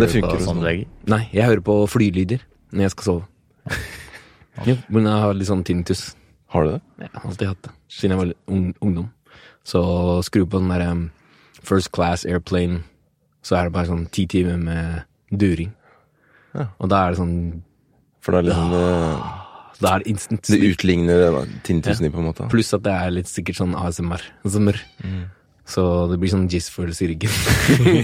Det du på sånn sånn. vegg? Nei, jeg hører på flylyder når jeg skal sove. Jo, men jeg har litt sånn tinnitus. Har du det? Jeg har alltid hatt det, siden jeg var ung, ungdom. Så skru på den der um, First Class Airplane, så er det bare sånn ti timer med during. Ja. Og da er det sånn For det er liksom det, Da er det instant det utligner tinnitusen din, på en måte. Pluss at det er litt sikkert sånn ASMR. ASMR. Så det blir sånn jizz-følelse i ryggen.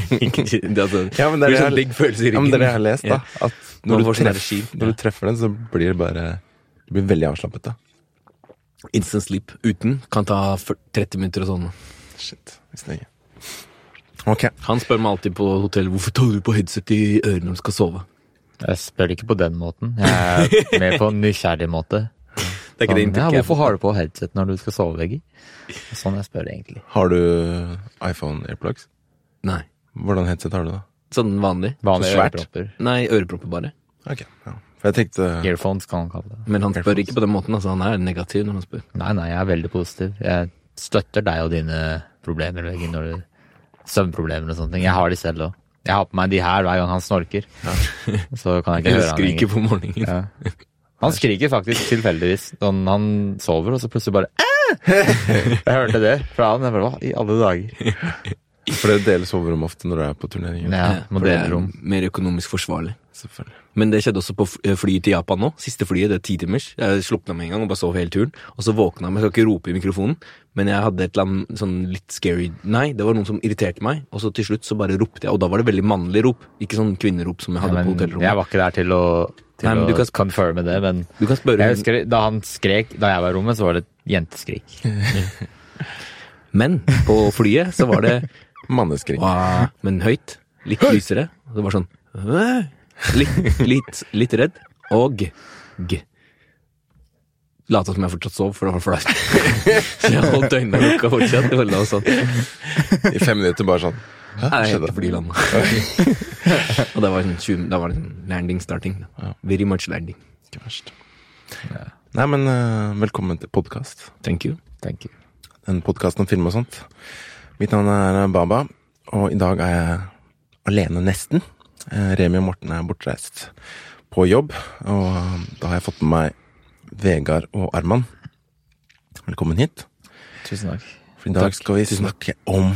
Det, er altså, Ja, men det er blir sånn det digg følelse i Ja, ryggen. men det er det jeg har lest, da. At når du, får sånn treff, energi. når du treffer den, så blir det bare Du blir veldig avslappet, da. Instant sleep uten kan ta 30 minutter og sånn. Shit. Visste jeg ikke. Ok. Han spør meg alltid på hotell hvorfor tar du på headset i ørene når du skal sove. Jeg spør ikke på den måten. Jeg er mer på en nysgjerrig måte. Det er ikke det Sånn, ja, inntrykket jeg hvorfor har du på headset når du skal sove, Veggi? Sånn jeg spør egentlig. Har du iPhone Airplugs? Nei. Hvordan headset har du, da? Sånn vanlig. Vanlige Så ørepropper. Nei, ørepropper bare. Ok, ja. For jeg tenkte Earphones kan han kalle det. Men han spør Earphones. ikke på den måten. Altså, han er negativ når han spør. Nei, nei, jeg er veldig positiv. Jeg støtter deg og dine problemer, Veggi, når du Søvnproblemer og sånne ting. Jeg har de selv òg. Jeg har på meg de her hver gang han snorker. Så kan jeg ikke høre han skriker på morgenen. Ja. Han skriker faktisk tilfeldigvis. Sånn, han sover, og så plutselig bare Jeg hørte det fra han. Jeg bare, Hva i alle dager? For det deles soverom ofte når du er på turnering? Ja, må For det er rom. mer økonomisk forsvarlig. Selvfølgelig. Men det skjedde også på f- flyet til Japan nå. Siste flyet, det er titimers. Jeg slukna med en gang og bare sov hele turen. Og så våkna jeg, men jeg skal ikke rope i mikrofonen. Men jeg hadde et eller annet sånn litt scary Nei, det var noen som irriterte meg. Og så til slutt så bare ropte jeg, og da var det veldig mannlig rop. Ikke sånn kvinnerop som jeg Ja, hadde på men hotellrommet. jeg var ikke der til å, til Nei, men å du kan- confirme det, men Du kan spørre jeg husker da han skrek da jeg var i rommet, så var det et jenteskrik. Men på flyet så var det Manneskrik. Men høyt. Litt lysere. Det var sånn «Åh!» Litt, litt, litt redd. Og g. Lata som jeg fortsatt sov, for det var flaut. Så jeg holdt øynene lukka fortsatt. Det la sånn. I fem minutter bare sånn. Hæ? Nei, Skjedde helt til flyet landa. Og det var sånn 20, da var det sånn landing starting. Ja. Very much landing. Ikke verst. Nei, men uh, velkommen til podkast. Thank you. Thank you. En podkast om film og sånt. Mitt navn er Baba, og i dag er jeg alene, nesten. Eh, Remi og Morten er bortreist på jobb, og da har jeg fått med meg Vegard og Arman. Velkommen hit. Tusen takk. For i dag Takk. skal vi snakke om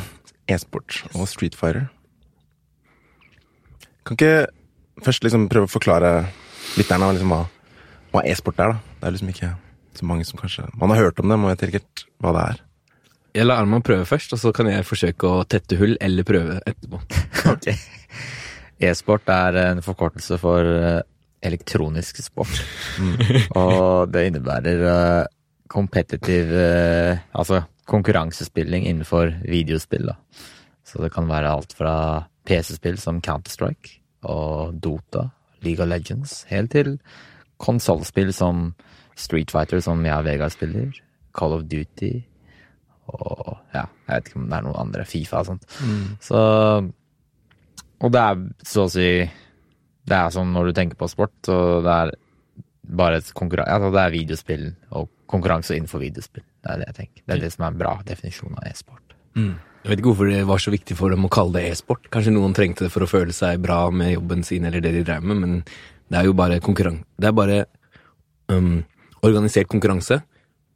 e-sport og Street Fighter. Kan ikke først liksom prøve å forklare lytterne liksom hva, hva e-sport er, da? Det er liksom ikke så mange som kanskje Man har hørt om det, men vet ikke helt hva det er. Jeg lar Arman prøve først, og så kan jeg forsøke å tette hull eller prøve etterpå. Ok. E-sport er en forkortelse for eh, elektronisk sport. Og det innebærer kompetitiv, competitive uh, Altså konkurransespilling innenfor videospill. Da. Så det kan være alt fra PC-spill som Counter-Strike og Dota, League of Legends, helt til konsollspill som Street Fighter, som jeg og Vegard spiller, Call of Duty og ja, jeg vet ikke om det er noen andre, Fifa og sånt. Så og det er så å si Det er sånn når du tenker på sport, så det er bare et konkurranse Altså det er videospill og konkurranse innenfor videospill. Det er det jeg tenker. Det er det som er en bra definisjon av e-sport. Jeg vet ikke hvorfor det var så viktig for dem å kalle det e-sport. Kanskje noen trengte det for å føle seg bra med jobben sin eller det de drev med, men det er jo bare konkurranse Det er bare um, organisert konkurranse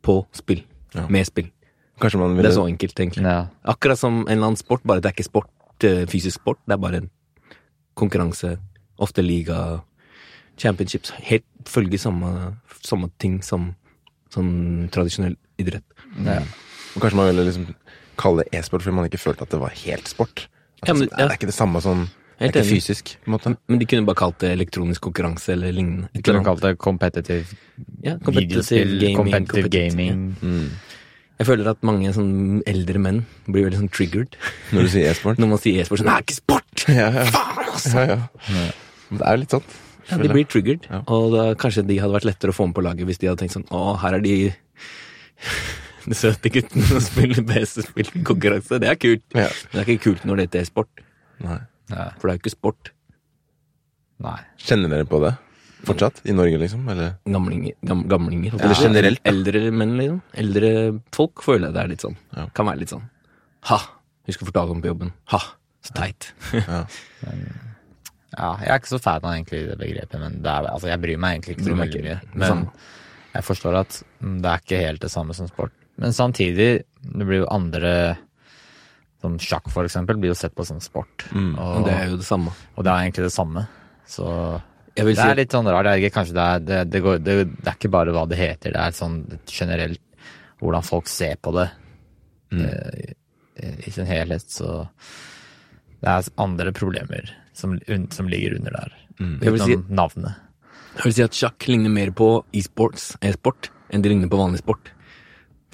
på spill. Ja. Med spill. Kanskje man Det er så enkelt, egentlig. Ja. Akkurat som en eller annen sport, bare det er ikke sport, eh, fysisk sport. Det er bare en konkurranse. Ofte liga, championships. Helt følger samme, samme ting som sånn tradisjonell idrett. Ja. Og kanskje man ville liksom kalle det e-sport fordi man ikke følte at det var helt sport. Altså, Ja, men- det, det er ikke det samme som Det er ikke fysisk, på en måte. Men de kunne bare kalt det elektronisk konkurranse eller lignende. De kunne kalt det competitive ja, competitive videospill, gaming, competitive gaming. Mm. Jeg føler at mange sånn eldre menn blir veldig sånn triggered Når du sier e-sport. når man sier e-sport. Sånn, det er ikke sport! Ja, ja. Faen, altså! Men det er jo litt sånn. Ja, de blir triggered. Ja. Og da, kanskje de hadde vært lettere å få med på laget hvis de hadde tenkt sånn Å, her er de de søte guttene som spiller PC-spillkonkurranse. Det er kult. Ja. Men det er ikke kult når dette er sport. Nei. For det er jo ikke sport. Nei. Kjenner dere på det fortsatt? I Norge, liksom? Eller? Gamlinger. Gam, gamlinger ja. Eller generelt, da. Eldre menn, liksom. Eldre folk føler jeg det er litt sånn. Ja. Kan være litt sånn. Ha! Husker å fortelle om på jobben. Ha! Så teit. Ja. Ja, jeg er ikke så fan av egentlig det begrepet, men det er, altså, jeg bryr meg egentlig ikke så veldig mye. Men jeg forstår at det er ikke helt det samme som sport. Men samtidig, det blir jo andre Som sjakk, for eksempel, blir jo sett på som sport. Mm. Og, Og det er jo det samme. og det er egentlig det samme. Så det si er litt sånn rart. Det det det, det, er ikke bare hva det heter, det er sånn generelt hvordan folk ser på det Mm. eh, i, i sin helhet. Så det er andre problemer som, un- som ligger under der. Mm. Utenom si- navnet. Jeg vil si at sjakk ligner mer på e-sports, e-sport, enn det ligner på vanlig sport.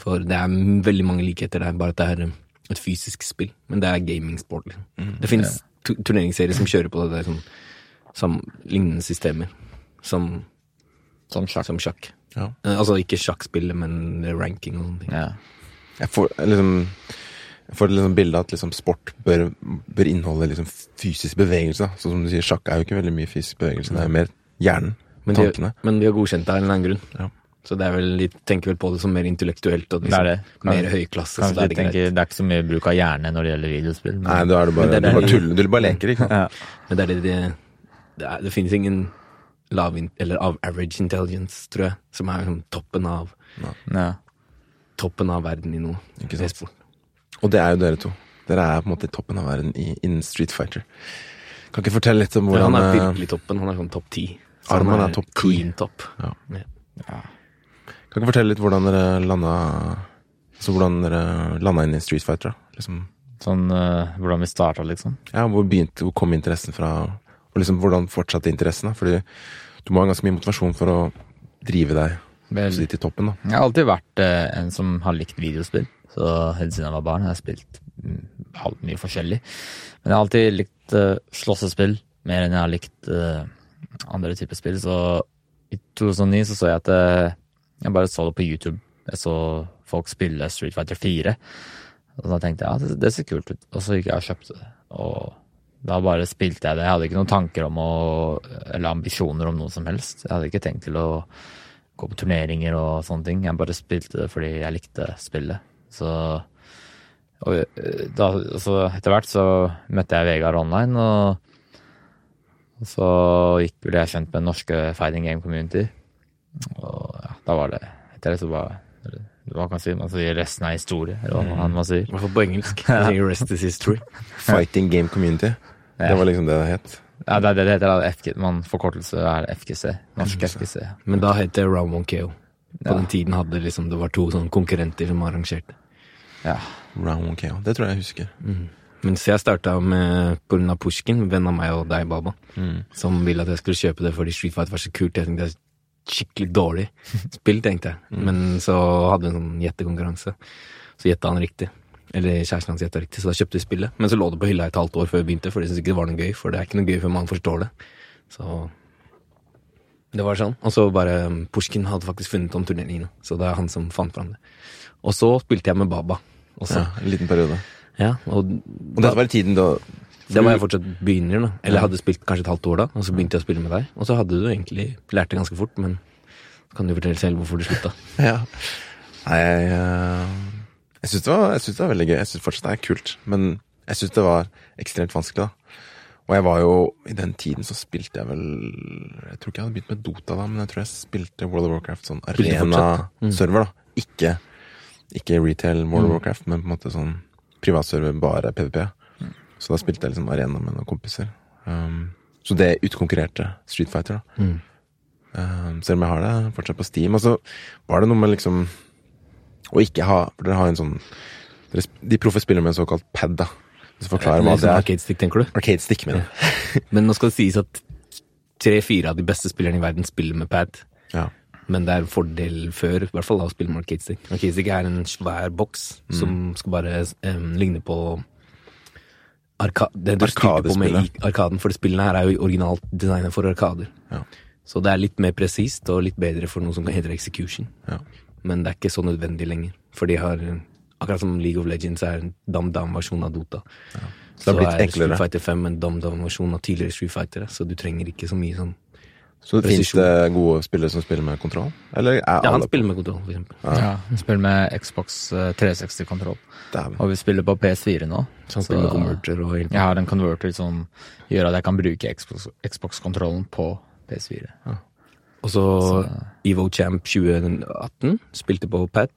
For det er veldig mange likheter der, bare at det er um, et fysisk spill. Men det er gamingsport. Liksom. Det finnes ja. turneringsserier som kjører på det der som, som lignende systemer. Som, Som sjakk. som sjakk. Ja. Eh, Altså ikke sjakkspillet, men ranking og sånne ting. Ja. Jeg får liksom jeg får liksom bildet at liksom sport bør, bør inneholde liksom fysisk bevegelse. Så Sånn som du sier, Sjakk er jo ikke veldig mye fysisk bevegelse. Det er jo mer hjernen, Men de, tankene. men de har godkjent det av en eller annen grunn. Ja. Så det er vel, de tenker vel på det som mer intellektuelt og Det er liksom, det. Kan- mer høyklasse. Så det, er de det greit. tenker det er ikke så mye bruk av hjerne når det gjelder videospill. men- Nei, da er du bare, det er du bare det- tuller. Du bare leker, ikke sant? ja. Men det er det det, det, er, det finnes ingen lav in, eller av average intelligence, tror jeg, som er liksom toppen av Ja. toppen av verden i noe. Ikke sant. Og det er jo dere to. Dere er på en måte i toppen av verden innen Street Fighter. Kan ikke fortelle litt om hvordan Ja, han er eh, virkelig toppen. Han er sånn topp ti. Så Arman er, er topp 10. Top. topp. Ja. Ja. Kan ikke fortelle litt hvordan dere landa Så hvordan dere landa inn i Street Fighter? da? Liksom, Sånn uh, hvordan vi starta, liksom. ja, hvor begynte, hvor kom interessen fra? Og liksom hvordan fortsatte interessen? da? Fordi du må ha ganske mye motivasjon for å drive deg Vel, så dit i toppen, da. Jeg har alltid vært uh, en som har likt videospill. Så helt siden jeg var barn har jeg spilt mm, alt mye forskjellig. Men jeg har alltid likt uh, slåssespill mer enn jeg har likt uh, andre typer spill. Så i 2009 så så jeg at eh, jeg bare så det på YouTube. Jeg så folk spille Street Fighter 4. Og da tenkte jeg ja, det, det ser kult ut. Og så gikk jeg og kjøpte det. Og da bare spilte jeg det. Jeg hadde ikke noen tanker om å Eller ambisjoner om noe som helst. Jeg hadde ikke tenkt til å gå på turneringer og sånne ting. Jeg bare spilte det fordi jeg likte spillet. Så og eh, da, så etter hvert så møtte jeg Vegard online, og, og så gikk ble jeg kjent med den norske fighting game community. Og ja, da var det Etter det så var hva kan man si? Man sier resten er historie, eller hva man, man sier. I hvert fall på engelsk. Rest is history. Fighting Game Community. Det var liksom det det het. Ja, det er det det heter. da, FG, man Forkortelse er FGC. Norsk FGC. Men da het det Round One KO. På Ja. den tiden hadde liksom, det var to sånne konkurrenter som arrangerte. Ja. Round One KO. Det tror jeg jeg husker. Mens jeg starta med pga. Pushkin, venn av meg og deg, Baba, Mm. som ville at jeg skulle kjøpe det fordi Street Fighter var så kult. Jeg tenkte det er skikkelig dårlig spill, tenkte jeg. Men så hadde vi en sånn gjettekonkurranse. Så gjetta han riktig. Eller kjæresten hans gjetta riktig, så da kjøpte vi spillet. Men så lå det på hylla et halvt år før vi begynte, for de syntes ikke det var noe gøy. For det er ikke noe gøy før man forstår det. Så det var sånn. Og så bare um, Pushkin hadde faktisk funnet om turneringene, så det er han som fant fram det. Og så spilte jeg med Baba også. Ja, en liten periode. Ja, og Og dette var i tiden da det var jeg fortsatt begynner, da. Eller jeg hadde spilt kanskje et halvt år da, og så begynte jeg å spille med deg. Og så hadde du egentlig lært det ganske fort, men så kan du fortelle selv hvorfor du slutta. Ja. Nei, jeg, eh, jeg syns det, det var veldig gøy. Jeg syns fortsatt det er kult. Men jeg syns det var ekstremt vanskelig, da. Og jeg var jo I den tiden så spilte jeg vel Jeg tror ikke jeg hadde begynt med Dota da, men jeg tror jeg spilte World of Warcraft sånn arena-server, da. Ikke, ikke retail World of Mm. Warcraft, men på en måte sånn privatserver, bare PVP. Så da spilte jeg liksom arena med noen kompiser. Um, så det utkonkurrerte Street Fighter, da. Mm. Um, selv om jeg har det fortsatt på Steam. Og så var det noe med liksom å ikke ha For dere har en sånn dere, De proffe spiller med en såkalt pad, da. Så forklarer hva det er. arcade stick, tenker du? Arcade stick, mener jeg. Men nå skal det sies at tre-fire av de beste spillerne i verden spiller med pad. Ja. Men det er en fordel før, i hvert fall da, å spille arcade stick. Er en svær boks Mm. som skal bare um, ligne på arka det du på med i arkaden. For spillene her er jo originalt designet for arkader. Ja. Så det er litt mer presist og litt bedre for noe som heter execution. Ja. Men det er ikke så nødvendig lenger. For de har Akkurat som League of Legends er en dam-dam-versjon av Dota. Så så har er enklere. Street Fighter 5 en dam-dam-versjon av tidligere Street Fightere, så du trenger ikke så mye sånn Så fins det gode spillere som spiller med kontroll? Eller er Ja, han alle spiller med kontroll, for eksempel. Ja, han spiller med Xbox eh, 360-kontroll. Og vi spiller på PS4 nå. Så han spiller med converter og hele Jeg har en converter som gjør at jeg kan bruke Xbox- Xbox-kontrollen på PS4. Og så Evo Champ 2018 spilte på pad.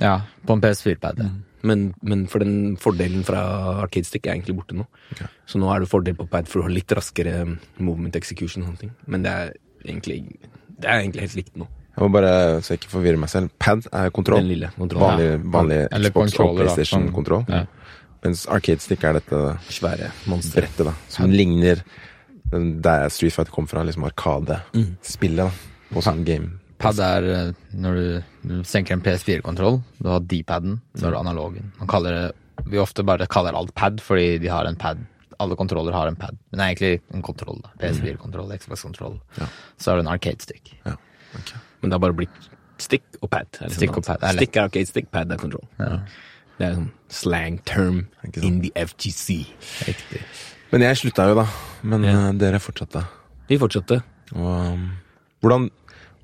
Ja, på en PS4-pad. Mm. Men, men for den fordelen fra Arcade Stick er egentlig borte nå. Så nå er det fordel på pad for å ha litt raskere movement execution og sånne ting. Men det er egentlig, det er egentlig helt likt nå. Jeg må bare, så jeg ikke forvirrer meg selv. Pad er kontroll. Den lille kontrollen. Vanlig, vanlig ja. Xbox og PlayStation-kontroll. Ja. Mens Arcade Stick er dette Svære monster. brettet, da. Som ligner der Street Fighter kom fra, liksom Arkade-spillet, da. På sånn game. Pad er eh, når du, du senker en PS4-kontroll. Du har D-paden, så har du analogen. Man kaller det, vi ofte bare kaller alt pad fordi de har en pad. Alle kontroller har en pad. Men det er egentlig en kontroll. da. PS4-kontroll, Xbox-kontroll. Ja. Så har du en arcade stick. Ja. Okay. Men det har bare blitt stick og pad. er Stick og pad, Stick er arcade stick, pad er kontroll. Det er en sånn slang term in the FGC. Riktig. Men jeg slutta jo, da. Men Ja. eh, dere fortsatte. Vi fortsatte. Og um, hvordan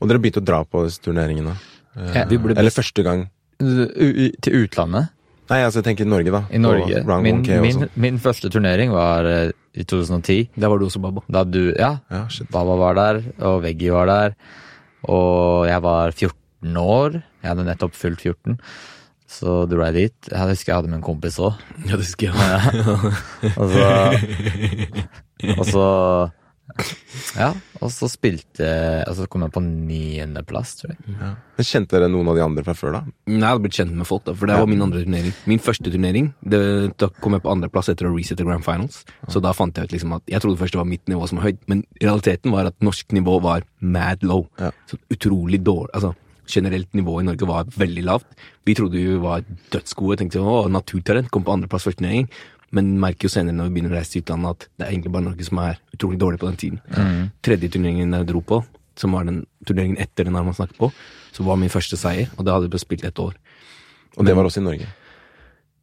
Og dere begynte å dra på disse turneringene? Eh, Ja, vi ble Eller første gang? Til utlandet. Nei, altså jeg tenker i Norge, da. I Norge. Min, min, min første turnering var eh, i 2010. Der var du også, Babo. Da du Ja, Ja, shit. Baba var der, og Veggie var der. Og jeg var 14 år. Jeg hadde nettopp fylt 14. Så dro jeg dit. Jeg husker jeg hadde med en kompis òg. Ja, det husker jeg. Og så Og så Ja, og så spilte Og så kom jeg på niendeplass, tror jeg. Ja. Men Kjente dere noen av de andre fra før, da? Nei, jeg hadde blitt kjent med folk, da, for det var min andre turnering. Min første turnering, det, da kom jeg på andreplass etter å resette Grand Finals. Så da fant jeg ut liksom at Jeg trodde først det var mitt nivå som var høyt, men realiteten var at norsk nivå var mad low. Ja. Så utrolig dårlig Altså, generelt nivå i Norge var veldig lavt. Vi trodde vi var dødsgode, tenkte å, naturtalent, kom på andreplass første turnering. Men merker jo senere når vi begynner å reise til utlandet at det er egentlig bare Norge som er utrolig dårlig på den tiden. Tredje turneringen jeg dro på, som var den turneringen etter den her man snakket på, så var min første seier, og da hadde vi spilt ett år. Og det var også i Norge.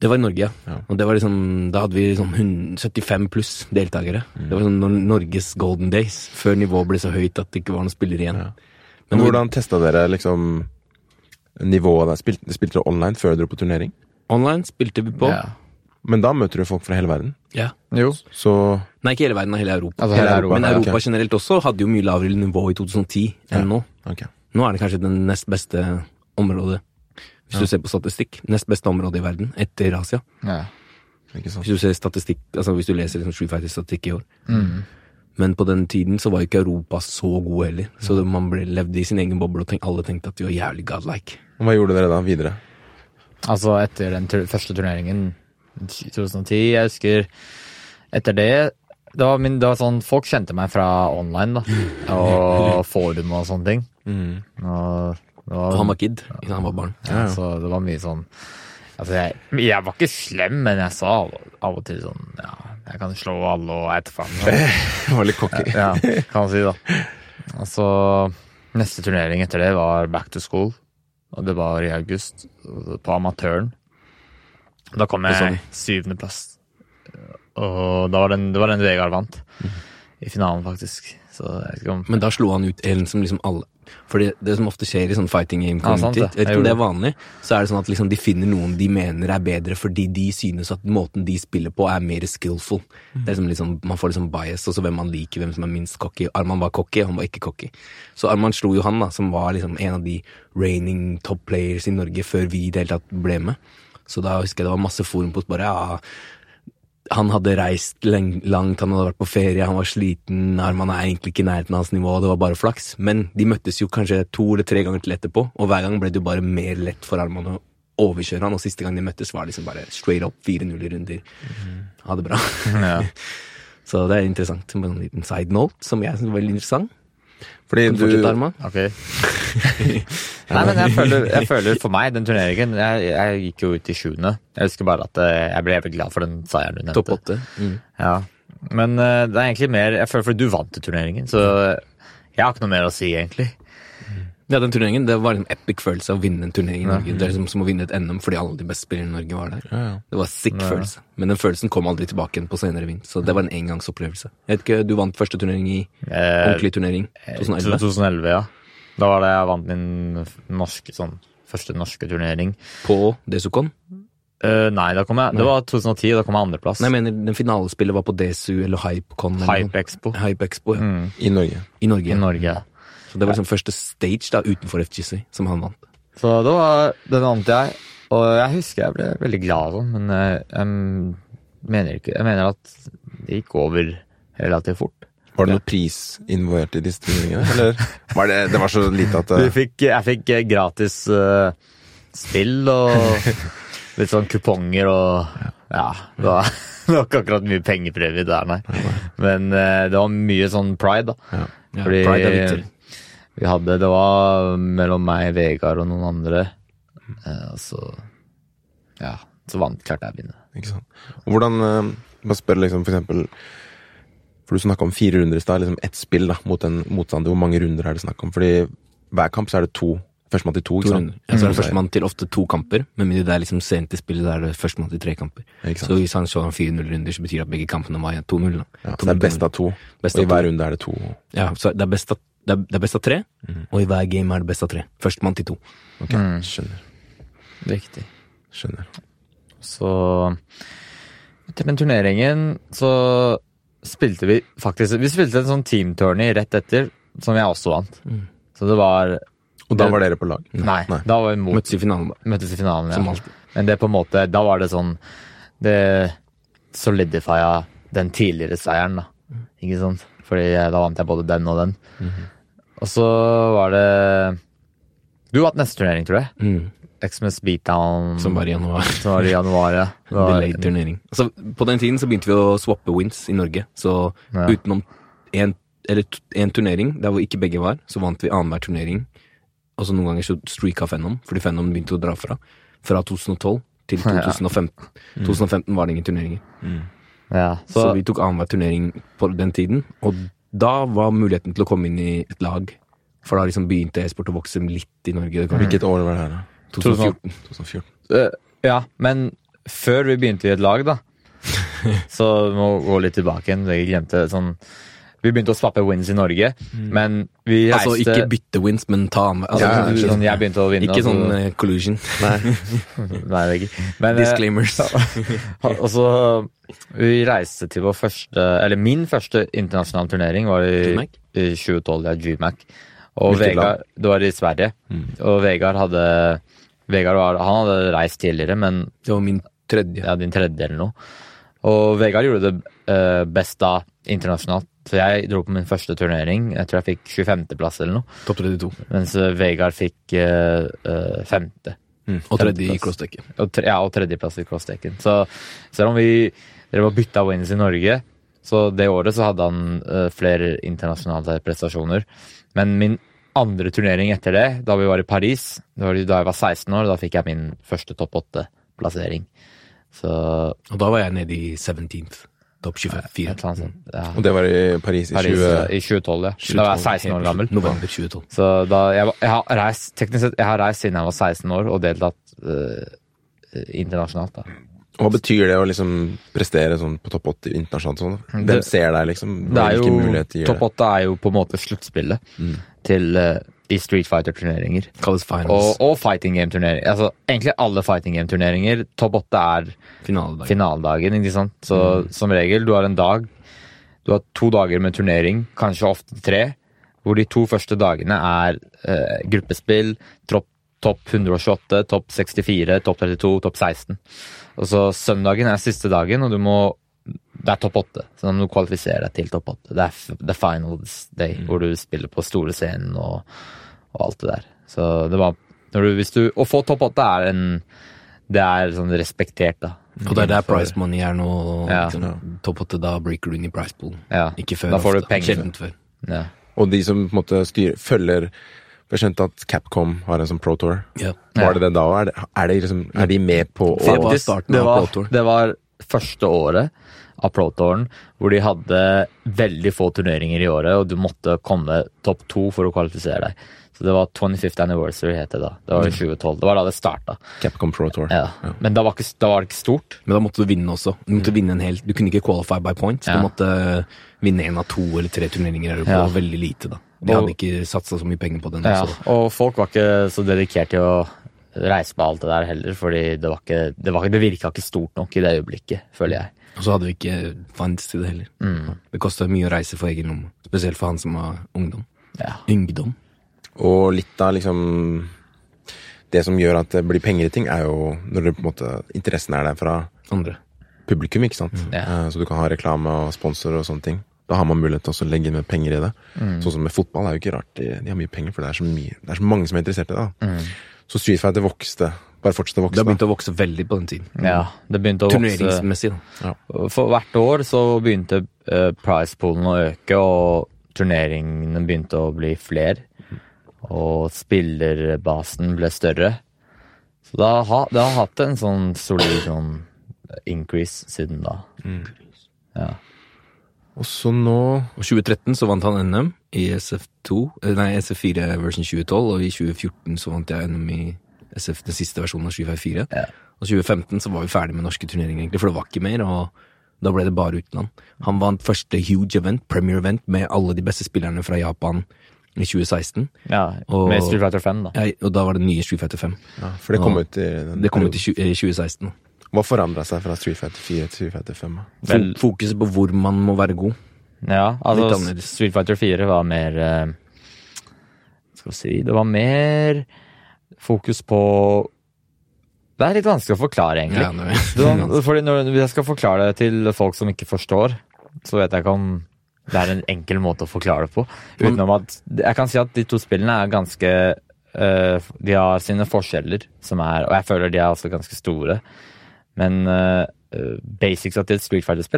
Det var i Norge, ja. Ja. Og det var liksom, da hadde vi liksom 75 pluss deltakere. Det var sånn Norges golden days, før nivået ble så høyt at det ikke var noen spillere igjen. Ja. Men Men hvordan testa dere liksom nivået der? Spilte, spilte dere online før dere dro på turnering? Online spilte vi på. Ja. Men da møter du folk fra hele verden. Ja. Jo. Så Nei, ikke hele verden, hele Europa. Altså hele Europa. Men Europa okay. generelt også hadde jo mye lavere nivå i 2010 enn Ja. nå. Okay. Nå er det kanskje det nest beste området, hvis du ser på statistikk. Nest beste område i verden, etter Asia. Ja. Ikke sant? Hvis du ser statistikk, altså hvis du leser liksom Street i år. Mm. Men på den tiden så var ikke Europa så god heller. Så mm. man ble, levde i sin egen boble, og tenk, alle tenkte at de var jævlig godlike. Hva gjorde dere da videre? Altså, etter den første turneringen 2010, jeg husker Etter det det var, min, det var sånn, Folk kjente meg fra online, da. Og forum og sånne ting. Mm. Og var, han var kid, ikke han var barn. ja, Så det var mye sånn Altså, jeg, jeg var ikke slem, men jeg sa av, av og til sånn Ja, jeg kan slå alle og ete faen. Var litt cocky. Ja, kan man si, da. Og så Neste turnering etter det var Back to School. Og det var i august, på Amatøren. Da kom jeg syvendeplass. Og da var den, det var den Vegard vant. I finalen, faktisk. Så jeg vet om Men da slo han ut en som liksom alle For det, det som ofte skjer i sånn fighting game Ja, sant community, det. vet ikke om det er vanlig, så er det sånn at liksom de finner noen de mener er bedre fordi de synes at måten de spiller på, er mer skillful. Det er liksom liksom, Man får liksom bias, og så hvem man liker, hvem som er minst cocky. Arman var cocky, han var ikke cocky. Så Arman slo jo han, da, som var liksom en av de reigning top players i Norge før vi i det hele tatt ble med. Så da husker jeg det var masse forumpost bare ja, han hadde reist langt, han hadde vært på ferie, han var sliten, armene er egentlig ikke i nærheten av hans nivå, det var bare flaks. Men de møttes jo kanskje to eller tre ganger til etterpå, og hver gang ble det jo bare mer lett for armene å overkjøre han, og siste gang de møttes var liksom bare straight up 4-0 i runder. Ha det bra. ja. Så det er interessant. med en liten side note, som jeg synes var veldig interessant. Fordi du du fortsette, Nei, men jeg føler, jeg føler for meg, den turneringen Jeg, jeg gikk jo ut i sjuende. Jeg husker bare at eh, jeg ble glad for den seieren du nevnte. Topp åtte. Mm. Ja. Men eh, det er egentlig mer Jeg føler fordi du vant til turneringen, så jeg har ikke noe mer å si, egentlig. Ja, den turneringen, Det var en epic følelse å vinne en turnering i Norge. Det er liksom som å vinne et NM fordi alle de beste spillerne i Norge var der. Ja, ja. Det var sick Ja. følelse. Men den følelsen kom aldri tilbake igjen på senere vind. Så det var en engangsopplevelse. Jeg vet ikke, Du vant første turnering i Eh, ordentlig turnering. 2011. 2011, ja. Da var det jeg vant min norske, sånn, første norske turnering. På Desukon. Uh, nei, da kom jeg, det var 2010, da kom jeg andreplass. Nei, jeg mener den finalespillet var på Desu eller Hypecon. Hype Expo Hype Expo, ja. mm, I Norge. I Norge. i Norge. Så det var liksom første stage da utenfor FGC som han vant. Så det var, den vant jeg, og jeg husker jeg ble veldig glad av den, men jeg, jeg mener ikke Jeg mener at det gikk over relativt fort. Var det noe pris involvert i disse turneringene? Eller var det, det var så lite at Vi fikk, jeg fikk eh, gratis uh, spill og litt sånn kuponger og Ja, det var, det var ikke akkurat mye pengepremie der, nei. Men uh, det var mye sånn pride, da. ja. Ja, Fordi Pride er viktig. Vi hadde Det var mellom meg, Vegard og noen andre. Eh, og så Ja, så vant klarte jeg å vinne. Ikke sant. Og hvordan eh, Bare spør liksom for eksempel For du snakka om fire runder i stad. Liksom ett spill da, mot en motstander. Hvor mange runder er det snakk om? Fordi hver kamp så er det to. Førstemann til to, To ikke sant? Ja, så er det Mm. førstemann til ofte to kamper, men det er liksom sent i spillet, da er det førstemann til tre kamper. Ikke sant? Så hvis han så 4-0-runder, så betyr det at begge kampene var 2-0. da. Ja, så det er best av to. Best og i hver runde er det to. Ja, så det er best av, det er, det er best av tre, mm. og i hver game er det best av tre. Førstemann til to. Ok, Mm. Skjønner. Riktig. Skjønner. Så etter den turneringen så spilte vi faktisk Vi spilte en sånn team-tourney rett etter, som jeg også vant. Mm. Så det var Og da var dere på lag? Nei, Nei. da var vi mot, Møttes i finalen, da. møttes i finalen. Som Ja. alltid. Men det på en måte Da var det sånn Det solidifia den tidligere seieren, da. Ikke sant? Fordi da vant jeg både den og den. Og så var det Du har hatt neste turnering, tror jeg. Mm. Xmas Beatdown. Som var i januar. Som var i januar, ja. Var- Delayed turnering. Altså, på den tiden så begynte vi å swappe wins i Norge, så Ja. utenom en, en turnering der hvor ikke begge var, så vant vi annenhver turnering. Og så noen ganger så streaka Fennom, fordi Fennom begynte å dra fra. Fra 2012 til Ja. 2015. 2015 var det ingen turneringer. ja. Så, Så, vi tok annenhver turnering på den tiden, og da var muligheten til å komme inn i et lag. For da liksom begynte e-sport å vokse litt i Norge. Hvilket år var det her, da? 2014. 2014. Eh, ja, men før vi begynte i et lag, da Så vi må gå litt tilbake igjen. Jeg glemte sånn Vi begynte å swappe wins i Norge, men vi reiste Altså ikke bytte wins, men ta med Altså, Ja, sånn, sånn, Jeg begynte å vinne. Ikke sånn eh, collusion. Nei, det er ikke. Men, eh, Disclaimers. og så Vi reiste til vår første Eller min første internasjonale turnering var i, i 2012, ja, GMAC. Og Hvilket Vegard Det var i Sverige. Og Vegard hadde Vegard var, han hadde reist tidligere, men Det var min tredje. ja, din tredje eller noe. Og Vegard gjorde det eh, best da internasjonalt. Så jeg dro på min første turnering. Jeg tror jeg fikk 25.-plass eller noe. Topp 32. Mens eh, Vegard fikk uh, femte. Og tredje i crossdekken. Tre, ja, og tredjeplass i crossdekken. Så selv om vi drev og bytta wins i Norge, så det året så hadde han uh, flere internasjonale prestasjoner. Men min andre turnering etter det, da vi var i Paris, det var da jeg var 16 år, da fikk jeg min første topp åtte-plassering. Så Og da var jeg nede i 17th. Topp 24. et eller annet sånt. Ja. Og det var i Paris i Paris 20... i 2012, ja. Da var jeg 16 år gammel. November 2012. Så da, jeg, var- jeg har reist, teknisk sett, jeg har reist siden jeg var 16 år og deltatt uh, internasjonalt. da. Hva betyr det å liksom prestere sånn på topp 80 internasjonalt sånn? Hvem Det- ser deg, liksom? Det er jo, Topp det? 8 er jo på en måte sluttspillet til uh, i Street Fighter-turneringer. Og, og fighting game-turneringer. Altså, egentlig alle fighting game-turneringer. Topp 8 er finaledagen. finaledagen, ikke sant. Så som regel, du har en dag Du har to dager med turnering, kanskje ofte tre, hvor de to første dagene er uh, gruppespill, topp 128, topp 64, topp 32, topp 16. Og så søndagen er siste dagen, og du må Det er topp 8, så da må du kvalifisere deg til topp 8. Det er the finals day, hvor du spiller på store scenen og, og alt det der. Så det var når du, hvis du, Å få topp 8 er en Det er sånn respektert, da. Og det er der price money er nå. Ja. Liksom, Topp 8, da breaker du inn i price pool. Ja. Ikke før. Da får du ofte. penger. Sjeldent før. Ja. Og de som på en måte styrer, følger For jeg skjønte at Capcom har en sånn pro tour. Ja. Var det det da? òg? Er, er, liksom, er de med på Det var å starten det av Pro Tour. det var første året av Pro Touren hvor de hadde veldig få turneringer i året, og du måtte komme topp to for å kvalifisere deg. Så det var 25th Anniversary, het det da. Det var i 2012. Det var da det starta. Capcom Pro Tour. Ja. Men da var, ikke, da var det ikke stort. Men da måtte du vinne også. Du måtte vinne en hel Du kunne ikke qualify by points. Ja. Du måtte vinne en av to eller tre turneringer. Det var Ja. veldig lite, da. De hadde ikke satsa så mye penger på den. Ja, også. og folk var ikke så dedikert til å reise på alt det der heller, fordi det var ikke Det, var, det virka ikke stort nok i det øyeblikket, føler jeg. Og så hadde vi ikke funds til det heller. Mm. Det kosta mye å reise for egen lomme. Spesielt for han som var ungdom. Ja. Ungdom. Og litt av liksom Det som gjør at det blir penger i ting, er jo når det på en måte interessen er der fra Andre. publikum, ikke sant. Ja. Eh, Så du kan ha reklame og sponsor og sånne ting. Da har man mulighet til å legge med penger i det. Sånn som med fotball det er jo ikke rart. De, de har mye penger, for det er så mye Det er så mange som er interessert i det. da. Så Street Fighter vokste. Bare fortsatte å vokse. Det har begynt å vokse veldig på den tiden. ja, det begynte å vokse Turneringsmessig, da. For hvert år så begynte uh, pricepoolen å øke, og turneringene begynte å bli flere. Og spillerbasen ble større. Så det har, det har hatt en sånn solid sånn increase siden da. Ja. Og så nå Og 2013 så vant han NM i SF2, eh, nei SF4 version 2012, og i 2014 så vant jeg NM i SF, den siste versjonen av 754. Ja. Og 2015 så var vi ferdig med norske turneringer, egentlig, for det var ikke mer, og da ble det bare utenland. Han vant første huge event, premier event, med alle de beste spillerne fra Japan i 2016. ja Og- med Street Fighter 5, da. Ja, og da var det nye Street Fighter 5. ja, For det kom og, ut i den Det kom ut i perioden. 20, eh, 2016. Hva forandra seg fra Street Fighter 4 til Street Fighter 5? da? Vel- Fokuset på hvor man må være god. Ja, altså. Street Fighter 4 var mer eh, Skal vi si Det var mer fokus på Det er litt vanskelig å forklare, egentlig. Ja, det- Det fordi når hvis jeg skal forklare det til folk som ikke forstår, så vet jeg ikke om det er en enkel måte å forklare det på. Utenom at Jeg kan si at de to spillene er ganske eh, De har sine forskjeller, som er Og jeg føler de er også ganske store. Men uh, basics til et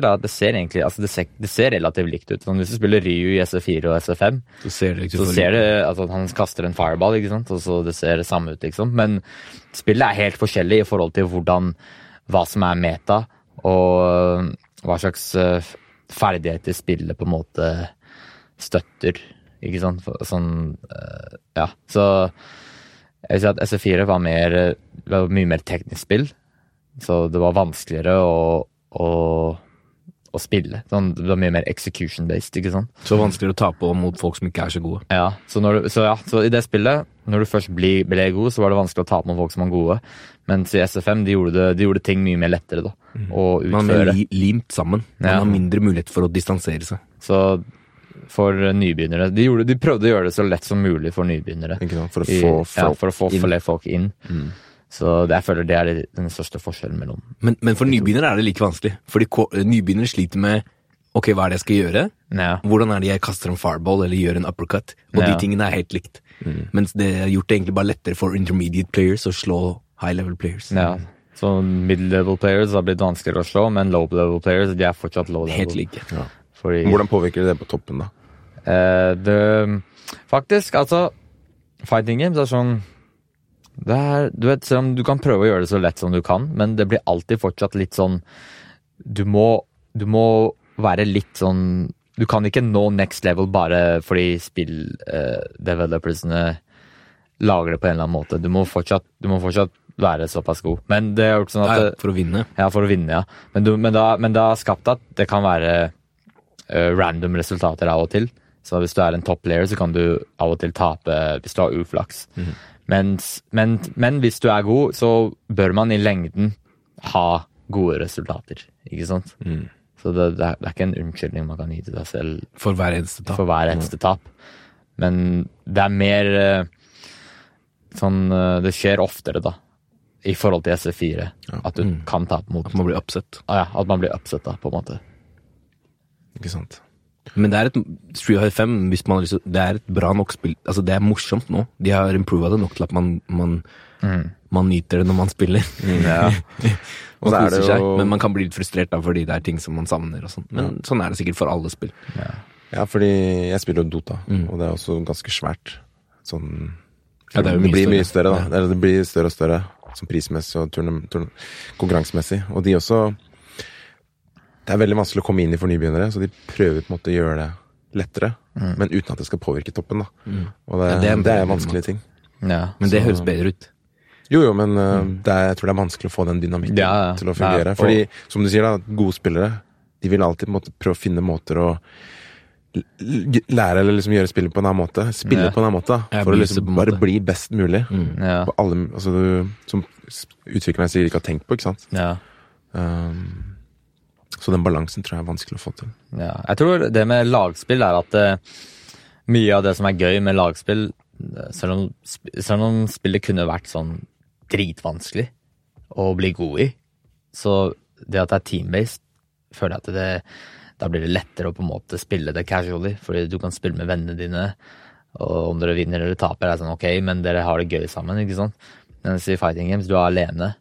er at det ser egentlig altså det, ser, det ser relativt likt ut. Sånn, hvis du spiller Ryu i SF4 og SF5, Så ser det ikke så så ser det altså, at han kaster en fireball, ikke sant? og så det ser det samme ut, liksom. Men spillet er helt forskjellig i forhold til hvordan hva som er meta, og øh, hva slags uh, ferdigheter spillet på en måte støtter, ikke sant. Sånn uh, Ja. Så jeg vil si at SF4 var, mer, var mye mer teknisk spill, så det var vanskeligere å, å, å spille. Sånn, det var mye mer execution-based, ikke sant. Så vanskeligere å ta på mot folk som ikke er så gode. Ja, så, du, så, ja, så i det spillet, når du først ble, ble god, så var det vanskelig å ta på med folk som var gode. Mens i SFM, de gjorde, det, de gjorde ting mye mer lettere da, å Man er li limt sammen. Man Ja. har mindre mulighet for å distansere seg. Så for nybegynnere de, gjorde, de prøvde å gjøre det så lett som mulig for nybegynnere. For å I, få ja, for å få flere folk inn. Så jeg føler det er den største forskjellen mellom Men, men for nybegynnere er det like vanskelig. Fordi ko- nybegynnere sliter med Ok, hva er det jeg skal gjøre? Ja, Hvordan er det jeg kaster en fireball eller gjør en uppercut? Og Ja. de tingene er helt likt. Mens det har gjort det egentlig bare lettere for intermediate players å slå high level players. ja. Så mid-level players har blitt vanskeligere å slå, men low-level players de er fortsatt low-level. Helt like. Fordi, Hvordan påvirker det på toppen, da? Eh, det Faktisk, altså Fighting games er sånn det er, du vet, selv om du kan prøve å gjøre det så lett som du kan, men det blir alltid fortsatt litt sånn Du må, du må være litt sånn Du kan ikke nå next level bare fordi spilldevelopersene lager det på en eller annen måte. Du må fortsatt, du må fortsatt være såpass god. Men det har gjort sånn at Ja, for å vinne. ja, for å vinne, ja. Men, du, men, da, men det har skapt at det kan være uh, random resultater av og til. Så hvis du er en top player, så kan du av og til tape hvis du har uflaks. Mens, men, men hvis du er god, så bør man i lengden ha gode resultater. Ikke sant? Så det, det, er, det er ikke en unnskyldning man kan gi til deg selv For hver eneste tap. for hver eneste tap. Men det er mer eh, sånn eh, Det skjer oftere, da. I forhold til SC4. At du kan tape mot At man blir upset. ah, ja, At man blir upsetta, på en måte. Ikke sant? Men det er et Street Fighter 5 hvis man har lyst til Det er et bra nok spill. Altså, det er morsomt nå. De har improva det nok til at man, man, man nyter det når man spiller. Ja. Og koser er koser seg, Men man kan bli litt frustrert da, fordi det er ting som man savner. og sånn. Men sånn er det sikkert for alle spill. Ja, fordi jeg spiller jo Dota, og det er også ganske svært. Sånn Ja, det det, blir mye større, da. Eller Det blir større og større, sånn prismessig og turne, konkurransemessig. Og de også det er veldig vanskelig å komme inn i for nybegynnere, så de prøver på en måte å gjøre det lettere, men uten at det skal påvirke toppen. da. Og det, Ja, det er det, er vanskelige ting. Ja. Men det høres bedre ut. Jo, jo, men uh, det er, jeg tror det er vanskelig å få den dynamikken Ja, ja. til å fungere. Ja, Fordi, som du sier, da, gode spillere de vil alltid måtte, prøve å finne måter å lære eller liksom gjøre spillet på en annen måte. Spille Ja. på en annen måte. For å liksom bare måte. bli best mulig. Ja. På alle, altså du, som utvikler utvikleren sikkert ikke har tenkt på, ikke sant. ja. Um, så den balansen tror jeg er vanskelig å få til. Ja, jeg tror det med lagspill er at uh, mye av det som er gøy med lagspill, eh, selv om, spillet kunne vært sånn dritvanskelig å bli god i, så det at det er team-based, føler jeg at det, da blir det lettere å på en måte spille det casually, fordi du kan spille med vennene dine, og om dere vinner eller taper, er det sånn ok, men dere har det gøy sammen, ikke sant? Mens i fighting games, du er alene,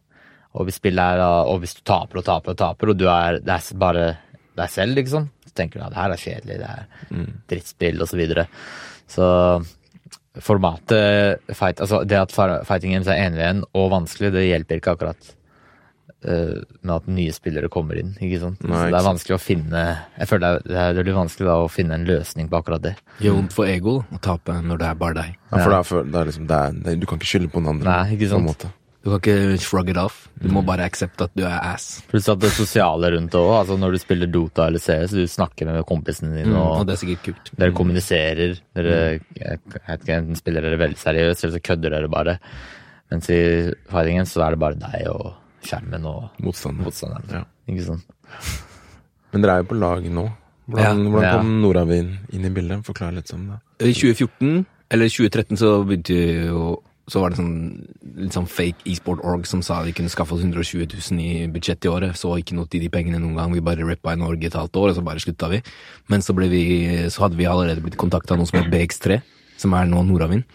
og hvis spillet er, da- og hvis du taper og taper og taper, og du er, det er bare deg selv, liksom, så tenker du at det her er kjedelig, det er drittspill og så videre. Så formatet fight, altså det at fighting games er én igjen og vanskelig, det hjelper ikke akkurat uh, med at nye spillere kommer inn, ikke sant. Nei, så det er sant. vanskelig å finne Jeg føler det er, det blir vanskelig da å finne en løsning på akkurat det. Gjør vondt for ego å tape når det er bare deg. Ja, for da, for, det er liksom, det er, det, du kan ikke skylde på noen andre. Nei, ikke på en sant. Du kan ikke shrug it off. Du må bare aksepte at du er ass. Pluss at det sosiale rundt det òg. Altså når du spiller Dota eller CS, du snakker med kompisene dine, Og og det er sikkert kult. dere kommuniserer. Dere jeg jeg ikke, enten spiller dere veldig seriøst, eller så kødder dere bare. Mens i fightingen så er det bare deg og skjermen og Motstander. motstanderen. Ja. Ikke sant? Men dere er jo på lag nå. Hvordan, Ja. hvordan Ja. kom Nordavind inn i bildet? Forklar litt om det. I 2014, eller 2013, så begynte vi jo så var det sånn litt sånn fake e-sport org som sa vi kunne skaffe oss 120 000 i budsjett i året. Så ikke noe til de pengene noen gang. Vi bare rappa i Norge et halvt år, og så bare slutta vi. Men så, vi, så hadde vi allerede blitt kontakta av noe som het BX3, som er nå Nordavind.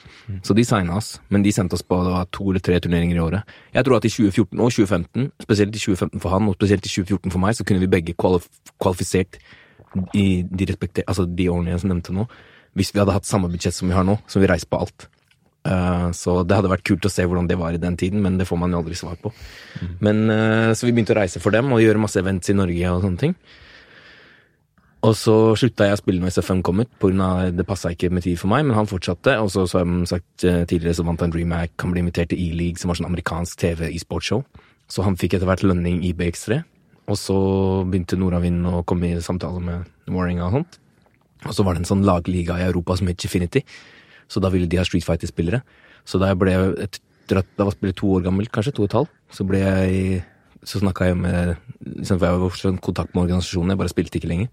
Så de signa oss, men de sendte oss på to eller tre turneringer i året. Jeg tror at i 2014 og 2015, spesielt i 2015 for han, og spesielt i 2014 for meg, så kunne vi begge kvalif kvalifisert i de altså de årene jeg nevnte nå, hvis vi hadde hatt samme budsjett som vi har nå, som vi reiser på alt. Eh, så det hadde vært kult å se hvordan det var i den tiden, men det får man jo aldri svar på. Men eh, Så vi begynte å reise for dem og gjøre masse events i Norge og sånne ting. Og så slutta jeg å spille når SFM kom ut, pga. det passa ikke med tid for meg, men han fortsatte. Og så, som sagt eh, tidligere, så vant han DreamHack, han ble invitert til E-League, som var sånn amerikansk TV e-sportsshow Så han fikk etter hvert lønning i BX3. Og så begynte Nordavind å komme i samtale med Warringa og sånt. Og så var det en sånn lagliga i Europa som het Gfinity. Så da ville de ha Street Fighter-spillere. Så da jeg ble etter at jeg var to år gammel, kanskje to og et halvt, så ble jeg så snakka jeg med liksom, For jeg var i kontakt med organisasjonen, jeg bare spilte ikke lenger.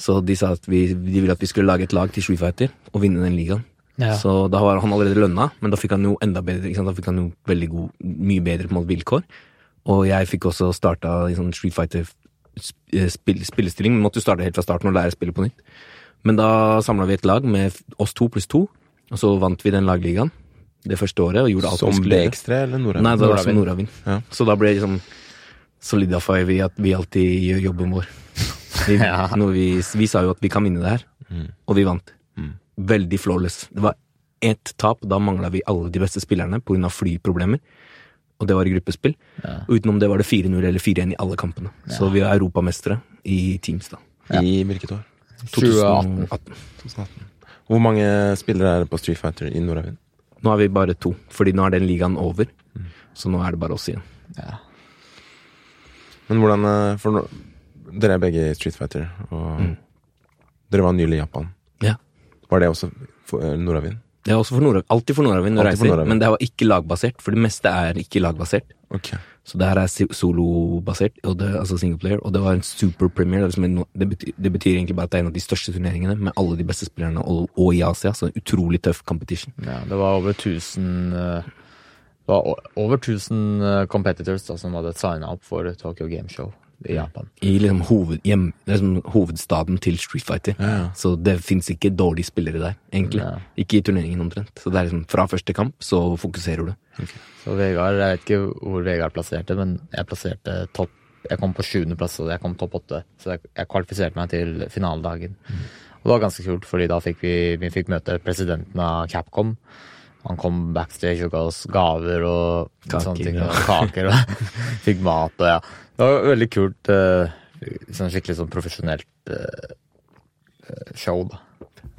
Så de sa at vi, de ville at vi skulle lage et lag til Street Fighter og vinne den ligaen. Ja. Så da var han allerede lønna, men da fikk han jo enda bedre, da fikk han jo veldig god, mye bedre på en måte vilkår. Og jeg fikk også starta liksom, sånn Street Fighter sp- eh, spill, spillestilling, men måtte jo starte helt fra starten og lære spillet på nytt. Men da samla vi et lag med oss to pluss to, og så vant vi den lagligaen det første året. og gjorde alt Som. BX3 eller Nordavind? Nei, det var som Nordavind. Ja. Så da ble det liksom solidify vi at vi alltid gjør jobben vår. Vi, Ja. vi, vi sa jo at vi kan vinne det her, og vi vant. Mm. Veldig flawless. Det var ett tap, da mangla vi alle de beste spillerne pga. flyproblemer. Og det var i gruppespill. Ja. Og utenom det var det 4-0 eller 4-1 i alle kampene. Så vi er europamestere i Teams, da. I hvilket år? 2018. 2018. 2018. Hvor mange spillere er det på Street Fighter i Nordavind? Nå er vi bare to, fordi nå er den ligaen over. Så nå er det bare oss igjen. Ja. Men hvordan eh, For nå, dere er begge i Street Fighter, og dere var nylig i Japan. Ja. Var det også for eh, Det er også for Nordavind. Alltid for Nordavind å Alltid for reise, men det var ikke lagbasert. For det meste er ikke lagbasert. Ok. Så det her er solobasert, altså single player, og det var en super premiere. Det, liksom det, betyr, det betyr egentlig bare at det er en av de største turneringene med alle de beste spillerne, og, og i Asia. Så en utrolig tøff competition. Ja, det var over 1000 eh, Det var over 1000 eh, competitors da, som hadde signa opp for Tokyo Game Show i Japan. I liksom hoved, hjem, liksom hovedstaden til Street Fighter. Ja, ja. Så det fins ikke dårlige spillere der, egentlig. Ja. Ikke i turneringen omtrent. Så det er liksom fra første kamp så fokuserer du. Så Vegard, jeg vet ikke hvor Vegard plasserte, men jeg plasserte topp Jeg kom på sjuendeplass, og jeg kom topp åtte. Så jeg, jeg kvalifiserte meg til finaledagen. Og det var ganske kult, fordi da fikk vi, vi fikk møte presidenten av Capcom. Han kom backstage og ga oss gaver og Kaker, sånne ting. Og kaker og fikk mat og ja. Det var veldig kult. eh, sånn skikkelig sånn profesjonelt eh, eh, show, da.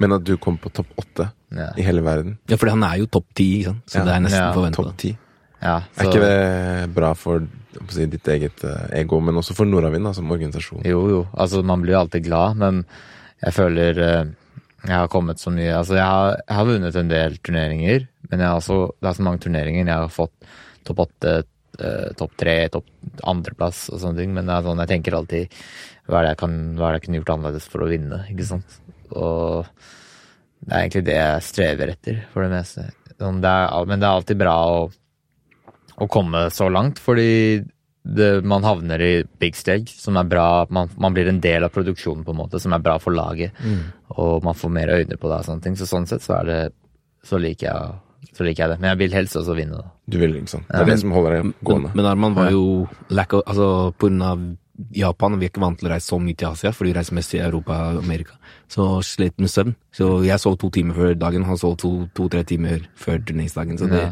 Men at du kom på topp åtte Ja. i hele verden. Ja, for han er jo topp ti, ikke sant? så Ja. det er nesten Ja. forventa. Topp ti. Ja, Er ikke det bra for si, ditt eget ego, men også for Nordavind som organisasjon? Jo, jo. Altså, man blir jo alltid glad, men jeg føler jeg har kommet så mye Altså, jeg har, jeg har vunnet en del turneringer, men jeg har også, det er så mange turneringer jeg har fått topp åtte, eh, topp tre, topp andreplass og sånne ting, men det er sånn, jeg tenker alltid hva er det jeg kan, hva er det jeg kunne gjort annerledes for å vinne, ikke sant? Og det er egentlig det jeg strever etter, for det meste. Sånn, det er, men det er alltid bra å, å komme så langt, fordi det, man havner i big stage, som er bra. Man, man blir en del av produksjonen, på en måte, som er bra for laget. Og man får mer øyne på det og sånne ting. Så sånn sett så er det Så liker jeg, så liker jeg det. Men jeg vil helst også vinne, da. Du vil, ikke sant? Det er det som holder deg gående. men Arman var jo lack of, altså på grunn av Japan, vi er ikke vant til å reise så mye til Asia, for de reiser mest til Europa og Amerika. Så slet med søvn. Så jeg sov to timer før dagen, han sov to-tre timer før turneringsdagen. Så det Ja.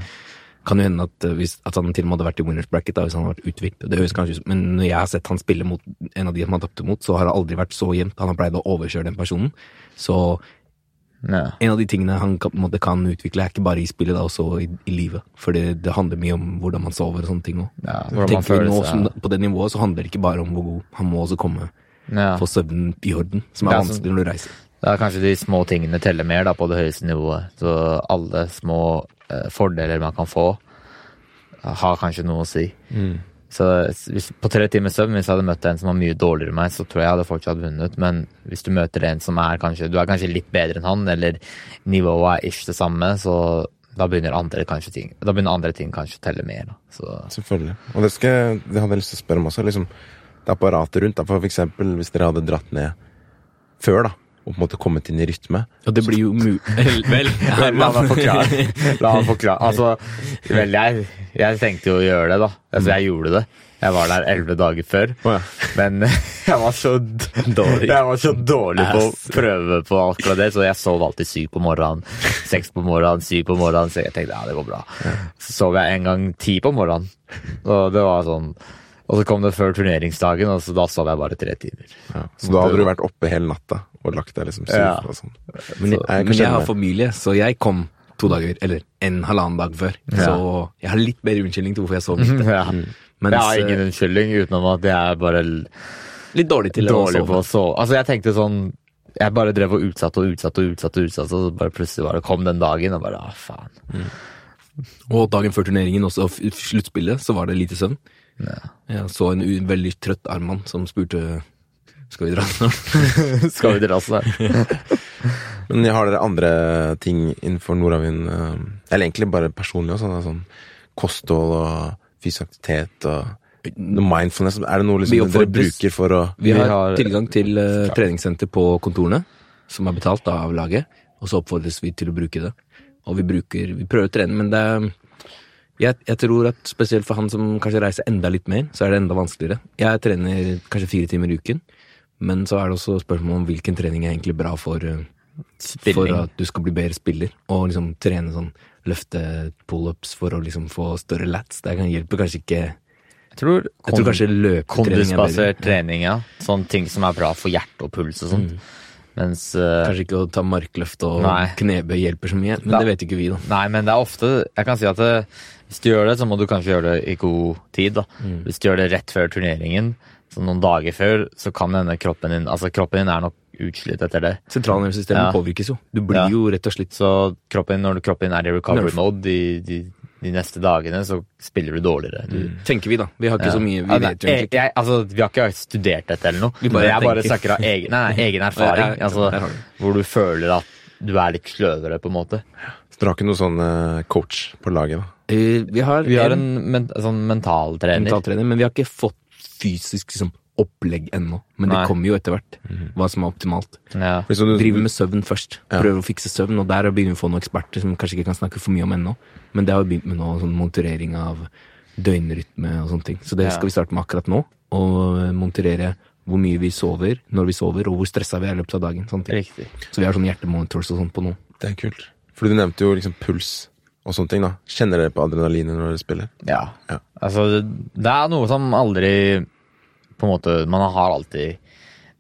kan jo hende at, eh, hvis, at han til og med hadde vært i winners bracket, da, hvis han hadde vært uthvilt. Det høres kanskje ut som- Men når jeg har sett han spille mot en av de han tapte mot, så har det aldri vært så jevnt. Han har pleid å overkjøre den personen. Så Ja. en av de tingene han kan, på måte kan utvikle, er ikke bare i spillet, da, også i, i livet. For det, det handler mye om hvordan man sover og sånne ting òg. ja. På det nivået så handler det ikke bare om hvor god Han må også komme Ja. få søvnen i orden, som er er vanskelig når du reiser. Det er kanskje de små tingene teller mer da, på det høyeste nivået. Så alle små eh, fordeler man kan få, har kanskje noe å si. Så hvis, på tre timers søvn, hvis jeg hadde møtt en som var mye dårligere enn meg, så tror jeg jeg hadde fortsatt vunnet. Men hvis du møter en som er kanskje Du er kanskje litt bedre enn han, eller nivået er ish det samme, så da begynner andre, ting, da begynner andre ting kanskje å telle mer. Selvfølgelig. Og det, skal, det hadde jeg lyst til å spørre om også. Liksom, det apparatet rundt. Da, for eksempel hvis dere hadde dratt ned før, da, og på en måte kommet inn i rytme. Og det blir jo mu... Vel, La meg forklare. La meg forklare. Altså, vel, jeg, jeg tenkte jo å gjøre det, da. Altså, jeg gjorde det. Jeg var der elleve dager før. Ja. Men jeg var så dårlig Jeg var så dårlig på å prøve på akkurat det, så jeg sov alltid syv på morgenen. Seks på morgenen, syv på morgenen, så jeg tenkte ja, det går bra. Så sov jeg en gang ti på morgenen, og det var sånn Og så kom det før turneringsdagen, og så da sov jeg bare tre timer. Ja. Så da hadde du vært oppe hele natta og lagt deg liksom syv Ja. og sånn. Men, Så men jeg har familie, så jeg kom to dager, eller en halvannen dag før. Ja. Så jeg har litt bedre unnskyldning til hvorfor jeg sov lite. Ja. Mens, Jeg har eh, ingen unnskyldning utenom at jeg er bare Litt dårlig til dårlig å på sove. å sove. Altså, jeg tenkte sånn Jeg bare drev og utsatte og utsatte og utsatte, og utsatte, og så bare plutselig bare kom den dagen, og bare ah, faen. Og dagen før turneringen, også sluttspillet, så var det lite søvn. Ja. Jeg så en u veldig trøtt Arman som spurte Skal vi dra snart. Skal vi dra snart? Men har dere andre ting innenfor Nordavind? eh, Eller egentlig bare personlig også? Sånn kosthold og fysisk aktivitet og mindfulness? Er det noe liksom dere bruker for å Vi har, Vi har- tilgang til uh, treningssenter på kontorene, som er betalt av laget, og så oppfordres vi til å bruke det. Og vi bruker Vi prøver å trene, men det er jeg, jeg tror at spesielt for han som kanskje reiser enda litt mer, så er det enda vanskeligere. Jeg trener kanskje fire timer i uken, men så er det også spørsmål om hvilken trening er egentlig bra for, eh, for at du skal bli bedre spiller. Og liksom trene sånn løfte pullups for å liksom få større lats. Det kan hjelpe kanskje ikke Jeg tror, Jeg tror kanskje løpetrening er bedre. trening, ja. Sånne ting som er bra for hjerte og puls og sånt. Mens uh, Kanskje ikke å ta markløft og Nei. knebøy hjelper så mye, men Da- det vet ikke vi, da. Nei, men det er ofte Jeg kan si at det, hvis du gjør det, så må du kanskje gjøre det i god tid. da. Mm. Hvis du gjør det rett før turneringen, så noen dager før, så kan hende kroppen din Altså, kroppen din er nok utslitt etter det. Sentralnervesystemet Ja. påvirkes jo. Du blir Ja. jo rett og slett Så kroppen, når kroppen er i recovery mode de, de, de neste dagene, så spiller du dårligere. Du, Tenker vi, da. Vi har ikke Ja. så mye Vi Ja, vet jo egentlig ikke. jeg, altså, vi har ikke studert dette eller noe. Vi bare jeg bare snakker av egen, nei, egen erfaring. Ja, ja, altså, du. hvor du føler at du er litt sløvere, på en måte. Så dere har ikke noen sånn eh, coach på laget, da? Eh, Vi har, Vi har en men, sånn mentaltrener. mentaltrener, men vi har ikke fått fysisk liksom, opplegg ennå. Men Nei. det kommer jo etter hvert, hva som er optimalt. Ja. Du, Driver med søvn først. Ja. Prøver å fikse søvn, og der begynner vi å få noen eksperter som kanskje ikke kan snakke for mye om ennå. Men det har vi begynt med nå, sånn monitorering av døgnrytme og sånne ting. Så det Ja. skal vi starte med akkurat nå. Og monitorere hvor mye vi sover, når vi sover, og hvor stressa vi er i løpet av dagen. Sånne ting. Så vi har sånn hjertemonitors og sånt på nå. det er kult. For du nevnte jo liksom puls og sånne ting. da. Kjenner dere på adrenalinet når dere spiller? Ja. Ja. Altså, det, er noe som aldri på en måte Man har alltid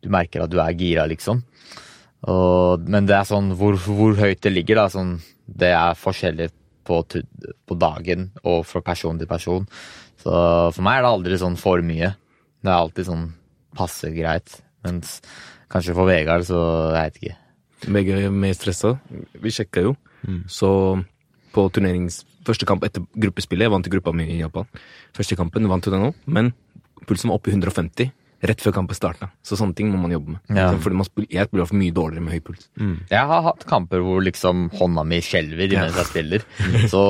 Du merker at du er gira, liksom. Og, men det er sånn hvor, hvor høyt det ligger, da. Sånn, det er forskjellig på, på dagen og fra person til person. Så for meg er det aldri sånn for mye. Det er alltid sånn passe greit. Mens kanskje for Vegard, så jeg veit ikke. Vegard er mer stressa. Vi sjekka jo. Så på turnerings første kamp etter gruppespillet Jeg vant i gruppa mi i Japan. Første kampen vant jo den òg, men pulsen var oppe i 150 rett før kampen starta. Så sånne ting må man jobbe med. Ja. Fordi man spiller, jeg spiller for mye dårligere med høy puls. Jeg har hatt kamper hvor liksom hånda mi skjelver mens jeg spiller. Så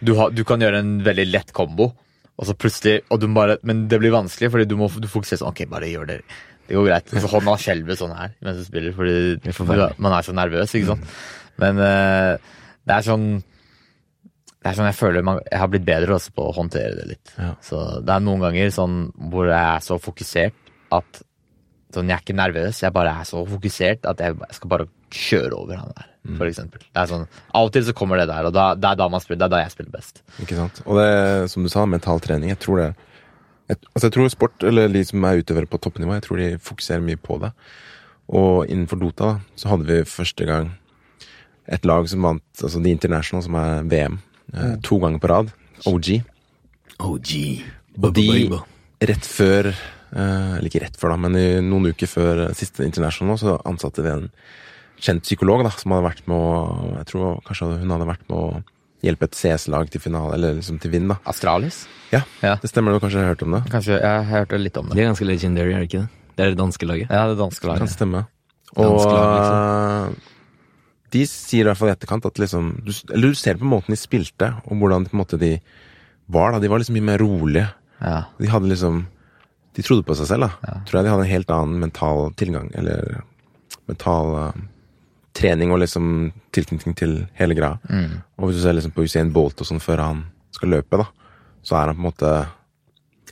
du, har, du kan gjøre en veldig lett kombo, og så plutselig og du bare, Men det blir vanskelig, fordi du må du fokusere sånn Ok, bare gjør det. Det går greit. Så hånda skjelver sånn her mens du spiller, fordi du- man er så nervøs, ikke sant. Men eh, det er sånn det er sånn jeg føler man, jeg har blitt bedre også på å håndtere det litt. Ja. Så det er noen ganger sånn hvor jeg er så fokusert at sånn, jeg er ikke nervøs, jeg bare er så fokusert at jeg, skal bare kjøre over han der, for eksempel. Det er sånn, av og til så kommer det der, og da, det er da man spiller, det er da jeg spiller best. Ikke sant? Og det, som du sa, mental trening. Jeg tror det jeg, altså jeg tror sport, eller de som er utøvere på toppnivå, jeg tror de fokuserer mye på det. Og innenfor Dota da, så hadde vi første gang et lag som vant altså The International, som er VM, eh, to ganger på rad. OG. OG. Og de, rett før eh, Eller ikke rett før, da, men i noen uker før siste International så ansatte vi en kjent psykolog da, som hadde vært med å Jeg tror kanskje hun hadde vært med å hjelpe et CS-lag til finale, eller liksom til vinn, da. Astralis? Ja, Ja. det stemmer. Du kanskje har kanskje hørt om det? Kanskje, jeg har hørt litt om Det det. er ganske legendary, er det ikke det? Det er det danske laget. Ja, det danske Det kan laget. stemme. Og lag, liksom. De sier i hvert fall i etterkant at liksom du, Eller du ser på måten de spilte, og hvordan måte de var. da De var liksom mye mer rolige. Ja. De hadde liksom De trodde på seg selv, da. Tror jeg de hadde en helt annen mental tilgang, eller mental uh, trening og liksom tilknytning til hele greia. Og hvis du ser liksom på Usain Bolt og sånn før han skal løpe, da, så er han på en måte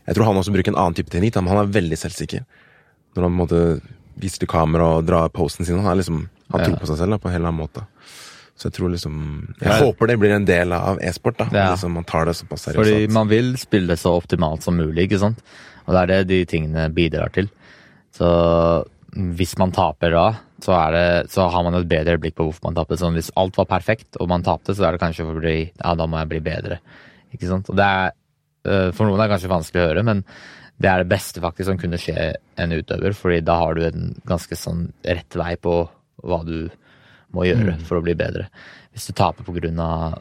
Jeg tror han også bruker en annen type teknikk, men han er veldig selvsikker. Når han på en måte viser til kamera og drar posten sin. Han, er liksom, han tror på seg selv da, på en helt annen måte. Så jeg tror liksom Jeg håper det blir en del av e-sport. da Ja. liksom Man tar det såpass seriøst. Fordi man vil spille så optimalt som mulig, ikke sant? Og det er det de tingene bidrar til. Så hvis man taper da, så, det, så har man et bedre blikk på hvorfor man tapte. Sånn, hvis alt var perfekt og man tapte, så er det kanskje fordi ja, da må jeg bli bedre. Ikke sant? Og det er, eh, for noen er det kanskje vanskelig å høre, men det er det beste faktisk som kunne skje en utøver, fordi da har du en ganske sånn rett vei på hva du må gjøre for å bli bedre. Hvis du taper på grunn av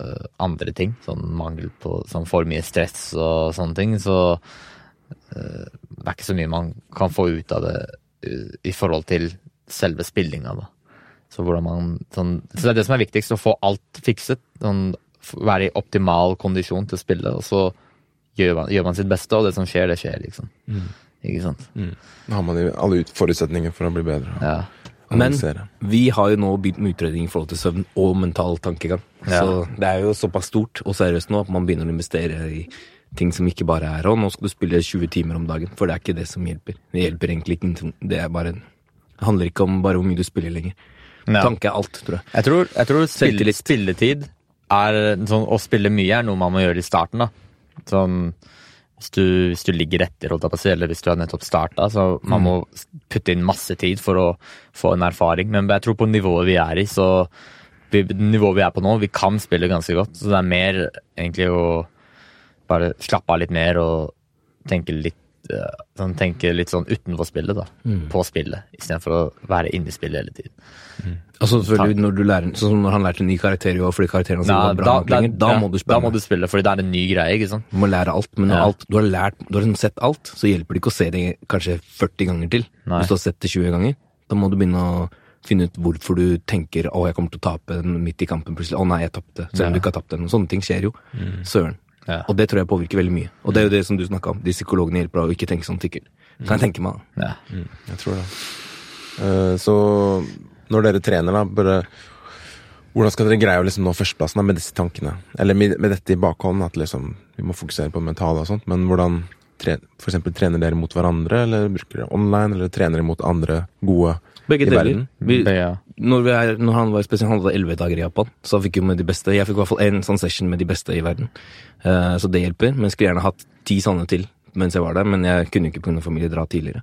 øh, andre ting, sånn mangel på sånn for mye stress og sånne ting, så øh, det er ikke så mye man kan få ut av det øh, i forhold til selve spillinga, da. Så, hvordan man, sånn, så det er det som er viktigst, å få alt fikset. Sånn, være i optimal kondisjon til å spille, og så gjør man, gjør man sitt beste, og det som skjer, det skjer, liksom. Ikke sant? mm. Da har man alle forutsetninger for å bli bedre. Ja. Men vi har jo nå begynt med utredning i forhold til søvn og mental tankegang. Ja. Så det er jo såpass stort og seriøst nå at man begynner å investere i ting som ikke bare er Og nå skal du spille 20 timer om dagen. For det er ikke det som hjelper. Det hjelper egentlig ikke. Det er bare Det handler ikke om bare hvor mye du spiller lenger. Ja. Tanke er alt, tror jeg. Jeg tror, jeg tror spill, spilletid er sånn, Å spille mye er noe man må gjøre i starten, da. Sånn hvis du, hvis du ligger etter, holdt jeg på å si, eller hvis du har nettopp starta, så man må putte inn masse tid for å få en erfaring. Men jeg tror på nivået vi er i, så vi, nivået vi er på nå, vi kan spille ganske godt. Så det er mer egentlig å bare slappe av litt mer og tenke litt sånn, tenke litt sånn utenfor spillet, da. På spillet, istedenfor å være inne i spillet hele tiden. Altså selvfølgelig når du lærer Sånn som når han lærte en ny karakter jo, fordi karakteren hans var bra nok lenger, da, ja, må du Da spille. må du spille, fordi det er en ny greie, ikke sant? Du må lære alt, men når Ja. alt, du har lært, du har liksom sett alt, så hjelper det ikke å se det kanskje 40 ganger til. Nei. Hvis du har sett det 20 ganger, da må du begynne å finne ut hvorfor du tenker 'å, jeg kommer til å tape den midt i kampen', plutselig. 'Å nei, jeg tapte', selv om Ja. du ikke har tapt den. Sånne ting skjer jo. Søren. Ja. Og det tror jeg påvirker veldig mye. Og det er jo det som du snakka om. De psykologene hjelper deg å ikke tenke sånn sikkert. Kan jeg tenke meg. da. Mm. Jeg tror det. Uh, så når dere trener, da, bare Hvordan skal dere greie å liksom nå førsteplassen da, med disse tankene? Eller med, med dette i bakhånden, at liksom vi må fokusere på det mentale og sånt, men hvordan for eksempel, trener dere mot hverandre, eller bruker dere online, eller trener dere mot andre gode Begge i deler. verden? Vi, deler. når, vi er, når han var spesielt, han hadde elleve dager i Japan, så han fikk jo med de beste. Jeg fikk i hvert fall én sånn session med de beste i verden. uh, så det hjelper. Men skulle gjerne hatt ti sånne til mens jeg var der, men jeg kunne ikke pga. familie dra tidligere.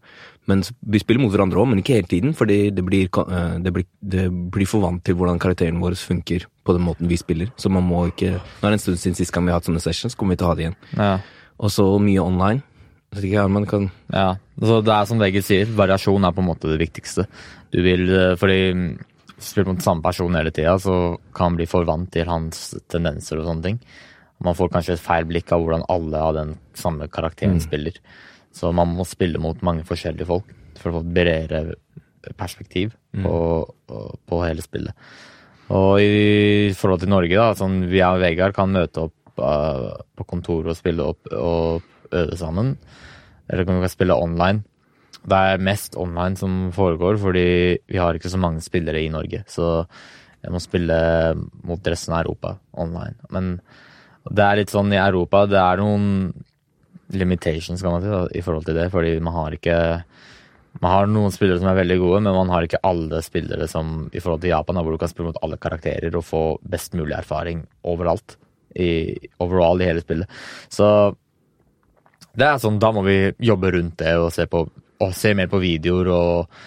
Men vi spiller mot hverandre òg, men ikke hele tiden, fordi det blir, eh, det, blir, det blir for vant til hvordan karakteren vår funker på den måten vi spiller. Så man må ikke Nå er det en stund siden sist gang vi har hatt sånne sessions, kommer vi til å ha det igjen. Ja. Og så mye online. Vet ikke, Arman kan Ja, så det er som Vegard sier, variasjon er på en måte det viktigste. Du vil, eh, fordi mm, spiller mot samme person hele tida, så kan man bli for vant til hans tendenser og sånne ting. Man får kanskje et feil blikk av hvordan alle av den samme karakteren spiller. Så man må spille mot mange forskjellige folk for å få et bredere perspektiv på, på hele spillet. Og i forhold til Norge, da, sånn vi og Vegard kan møte opp uh, på kontoret og spille opp og øve sammen. Eller kan vi spille online. Det er mest online som foregår, fordi vi har ikke så mange spillere i Norge. Så jeg må spille mot resten av Europa online. Men det er litt sånn i Europa, det er noen limitations, kan man si, da, i forhold til det. Fordi man har ikke Man har noen spillere som er veldig gode, men man har ikke alle spillere som i forhold til Japan, hvor du kan spille mot alle karakterer og få best mulig erfaring overalt. I, overall i hele spillet. Så det er sånn, da må vi jobbe rundt det og se, på, og se mer på videoer og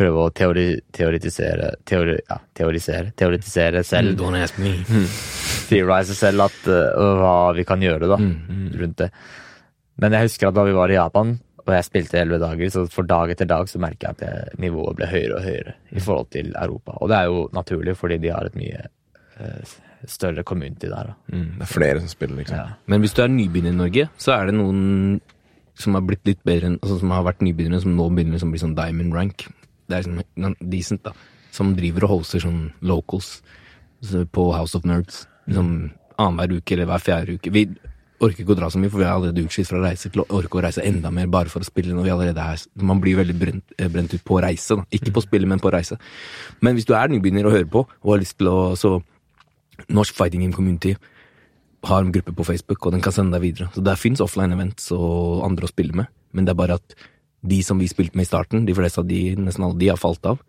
prøve å teori, teoretisere teori, ja, teorisere, teoretisere selv. Don't ask me. Theorize selv at, uh, hva vi kan gjøre da, rundt det. Men jeg husker at da vi var i Japan, og jeg spilte elleve dager, så for dag etter dag så merker jeg at det, nivået ble høyere og høyere i forhold til Europa. Og det er jo naturlig, fordi de har et mye øh, større community der. Da. Mm, det er flere som spiller, liksom. Ja. Men hvis du er nybegynner i Norge, så er det noen som har blitt litt bedre altså Som har vært nybegynnere, som nå begynner å bli sånn diamond rank. Det er liksom decent, da. Som driver og hoster sånn locals så på House of Nerds. Liksom annenhver uke eller hver fjerde uke. Vi orker ikke å dra så mye, for vi er allerede utslitt fra å reise til å orke å reise enda mer bare for å spille når vi allerede er Man blir veldig brent, eh, brent ut på reise, da. Ikke på spillet, spille, men på reise. Men hvis du er nybegynner og hører på, og har lyst til å så Norsk Fighting Game Community har en gruppe på Facebook, og den kan sende deg videre. Så der fins offline events og andre å spille med, men det er bare at de som vi spilte med i starten, de fleste av de, nesten alle de, har falt av.